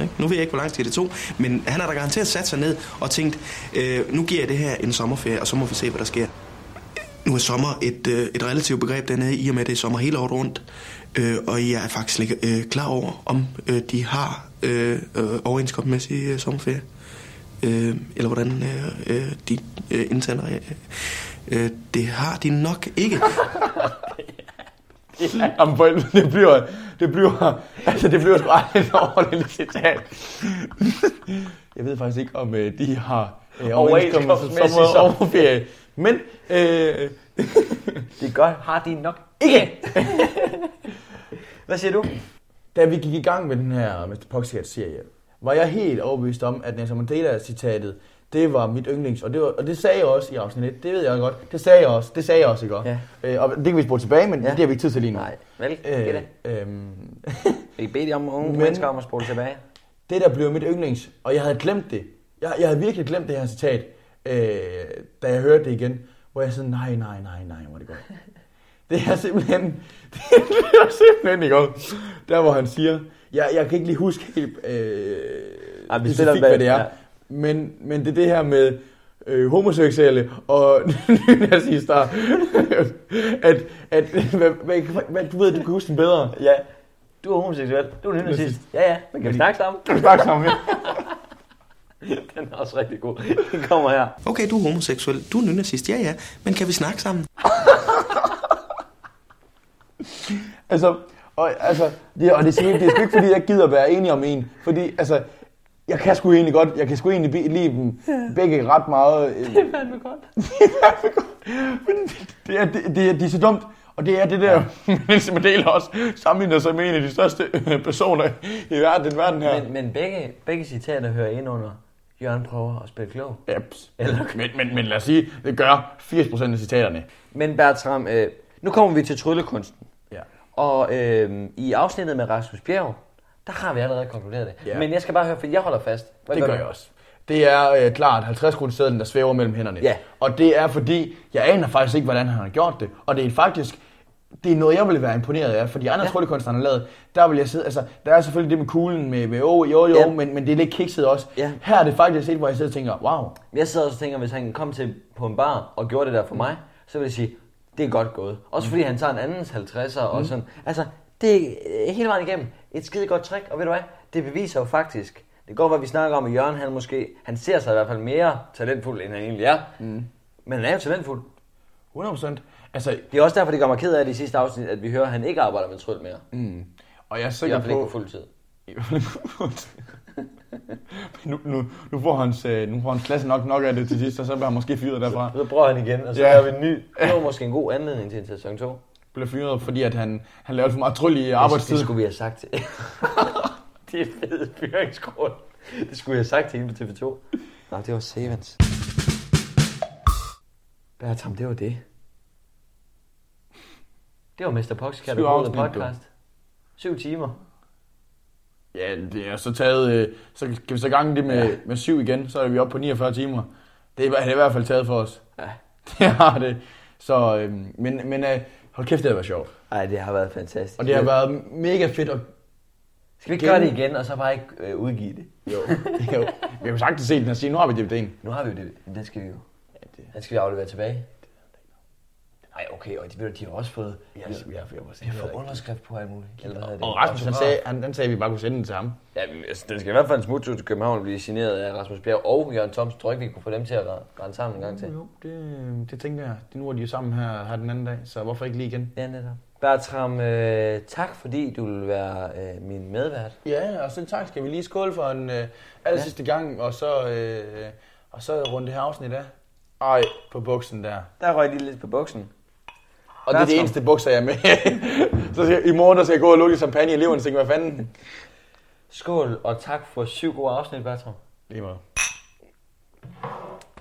Ikke? Nu ved jeg ikke, hvor lang tid det tog, men han har da garanteret sat sig ned og tænkt, øh, nu giver jeg det her en sommerferie, og så må vi se, hvad der sker. Nu er sommer et, øh, et relativt begreb dernede, i og med, at det er sommer hele året rundt. Øh, og jeg er faktisk ikke øh, klar over, om øh, de har øh, øh, overenskomstmæssig øh, sommerferie. Øh, eller hvordan øh, øh, de øh, indsender. Øh, øh, det har de nok ikke. Jamen for helvede, det bliver, det bliver, altså det bliver sgu aldrig et ordentligt citat. Jeg ved faktisk ikke, om øh, de har øh, Overenskomstmæssig sommer- sommerferie. sommerferie. Men øh, Det gør, har de nok ikke. Hvad siger du? da vi gik i gang med den her Mr. Poxcat-serie, var jeg helt overbevist om, at Nelson Mandela-citatet, det var mit yndlings, og det, var, og det sagde jeg også i afsnit 1, det ved jeg godt, det sagde jeg også, det sagde jeg også, ikke? Ja. Øh, og det kan vi spole tilbage, men ja. det har vi ikke tid til lige nu. Nej, vel, Øh, det. øhm, Vi beder de om unge Men- mennesker om at spole tilbage. det der blev mit yndlings, og jeg havde glemt det. Jeg, jeg havde virkelig glemt det her citat, øh, da jeg hørte det igen, hvor jeg sådan, nej, nej, nej, nej, hvor det godt. Det er simpelthen, det er simpelthen ikke godt. Der hvor han siger, jeg, jeg kan ikke lige huske helt øh, Ej, vi specifikt, hvad det er, ja. Men, men det er det her med øh, homoseksuelle og nazister, at, at hvad, hvad, hvad, du ved, du kan huske den bedre. Ja. Du er homoseksuel. Du er en nazist. Ja, ja. Men kan vi snakke sammen? Kan vi snakke sammen, ja. Den er også rigtig god. Den kommer her. Okay, du er homoseksuel. Du er nynazist. Ja, ja. Men kan vi snakke sammen? Altså, og, altså, det, og det er, simpelthen- det er sgu ikke, fordi jeg gider være enig om en. Fordi, altså, jeg kan sgu egentlig godt, jeg kan sgu egentlig lide dem begge ret meget. øh, Det er fandme godt. Det er, det, det, er, de er så dumt. Og det er det der, ja. Nelson Mandela også sammenligner sig med en af de største øh, personer i verden, den verden her. Men, men begge, begge citater hører ind under, Jørgen prøver at spille klog. Jeps. Men, men, men lad os sige, det gør 80% af citaterne. Men Bertram, øh, nu kommer vi til tryllekunsten. Ja. Og øh, i afsnittet med Rasmus Bjerg, der har vi allerede konkluderet det. Ja. Men jeg skal bare høre, for jeg holder fast. Hvad Det gør jeg også. Det er øh, klart 50 kroner der svæver mellem hænderne. Ja. Og det er fordi, jeg aner faktisk ikke, hvordan han har gjort det. Og det er faktisk, det er noget, jeg ville være imponeret af. For de andre ja. tryllekunster, han lavet, der vil jeg sidde, altså, der er selvfølgelig det med kuglen med, med oh, jo, jo, Ja. men, men det er lidt kikset også. Ja. Her er det faktisk et, hvor jeg sidder og tænker, wow. Jeg sidder også og tænker, hvis han kom til på en bar og gjorde det der for mig, så vil jeg sige, det er godt gået. Også fordi han tager en andens 50'er og Mm. sådan. Altså, det er øh, hele vejen igennem et skide godt trick. Og ved du hvad? Det beviser jo faktisk. Det går, hvad vi snakker om, at Jørgen han måske, han ser sig i hvert fald mere talentfuld, end han egentlig er. Mm. Men han er jo talentfuld. 100%. Altså, Det er også derfor, det gør mig ked af det i sidste afsnit, at vi hører, at han ikke arbejder med tryl mere. Mm. Og jeg er I sikker hvert fald på... på. I hvert fald ikke på fuld tid. nu, nu, nu, får hans, øh, nu får hans klasse nok nok af det til sidst, og så bliver han måske fyret derfra. Så prøver han igen, og så Ja. laver vi en ny. Det var måske en god anledning til en sæson 2. Bliver fyret, fordi at han, han lavede for meget tryl i Det, arbejdstid. det skulle vi have sagt til. det er fed fyringsgrund. Det skulle vi have sagt til hende på TV2. Nå, det var Sevens. Bertram, det var det. Det var Mr. Poxcat, du. podcast. Syv timer. Ja, det er så taget, øh, så kan vi så gange det med, ja. med syv igen, så er vi oppe på 49 timer. Det er, det er i hvert fald taget for os. Ja. Det har det. Så, øh, men, men øh, hold kæft, det har været sjovt. Ej, det har været fantastisk. Og det har været mega fedt at Skal vi ikke gøre det igen, og så bare ikke øh, udgive det? Jo, jo. Vi har jo sagtens set den og sige, nu har vi DVD'en. Nu har vi jo det. Den skal vi jo. Den skal vi aflevere tilbage. Nej, okay, og de, de har også fået... Ja, vi har, vi har, vi har, de har fået underskrift på alt muligt. Eller hvad det? Og Rasmus, han sagde, han, han sagde, at vi bare kunne sende den til ham. Ja, altså, den skal i hvert fald en smuttur til København og blive signeret af Rasmus Bjerg og Jørgen Thomsen. Tror ikke, vi kunne få dem til at re- rende sammen en gang til? Jo, det, det tænker jeg. Nu er de jo sammen her, her den anden dag, så hvorfor ikke lige igen? Ja, netop. Bertram, øh, tak fordi du vil være øh, min medvært. Ja, og så tak. Skal vi lige skåle for en øh, aller Ja. sidste gang, og så, øh, og så runde det her afsnit af. Ej, på buksen der. Der røg de lidt på buksen. Og det er det Bertram. eneste bukser, jeg er med. så skal, jeg- i morgen der skal jeg gå og lukke champagne i eleverne, og tænke, hvad fanden? Skål, og tak for syv gode afsnit, Bertram. Lige meget.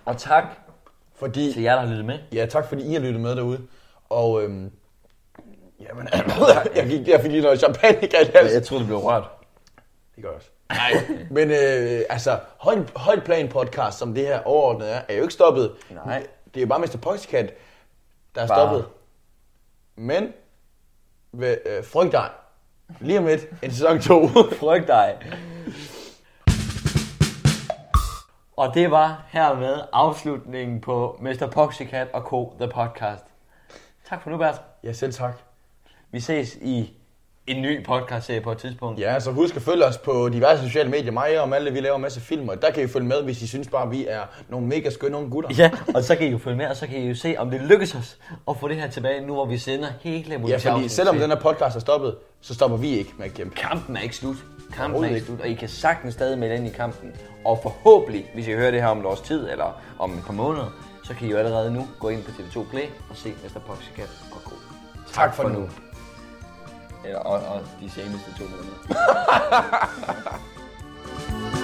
Og tak fordi, til jer, der har lyttet med. Ja, tak fordi I har lyttet med derude. Og øhm, jamen, jeg, gik, jeg fik lige noget champagne i halsen. Jeg troede, det blev rørt. Det gør jeg også. Nej, men øh, altså, højt, højt plan podcast, som det her overordnet er, er jo ikke stoppet. Nej. Det er jo bare Mr. Poxycat, der er Bare. stoppet. Men, ved, øh, frygt dig. Lige om lidt, en sæson 2. Frygt dig. Og det var hermed afslutningen på Mr. Poxycat og Co. The Podcast. Tak for nu, Bert. Ja, selv tak. Vi ses i en ny podcast-serie på et tidspunkt. Ja, så husk at følge os på diverse sociale medier. Mig og Malte, vi laver en masse film, og der kan I følge med, hvis I synes bare, vi er nogle mega skønne unge gutter. Ja, og så kan I jo følge med, og så kan I jo se, om det lykkes os at få det her tilbage, nu hvor vi sender hele Ja, fordi selvom den her podcast er stoppet, så stopper vi ikke med at kæmpe. Kampen er ikke slut. Kampen er ikke slut, og I kan sagtens stadig melde ind i kampen. Og forhåbentlig, hvis I hører det her om et års tid, eller om et par måneder, så kan I jo allerede nu gå ind på TV2 Play og se Mr. Poxycat og Co. Tak for nu. Eller, og, og de seneste to måneder.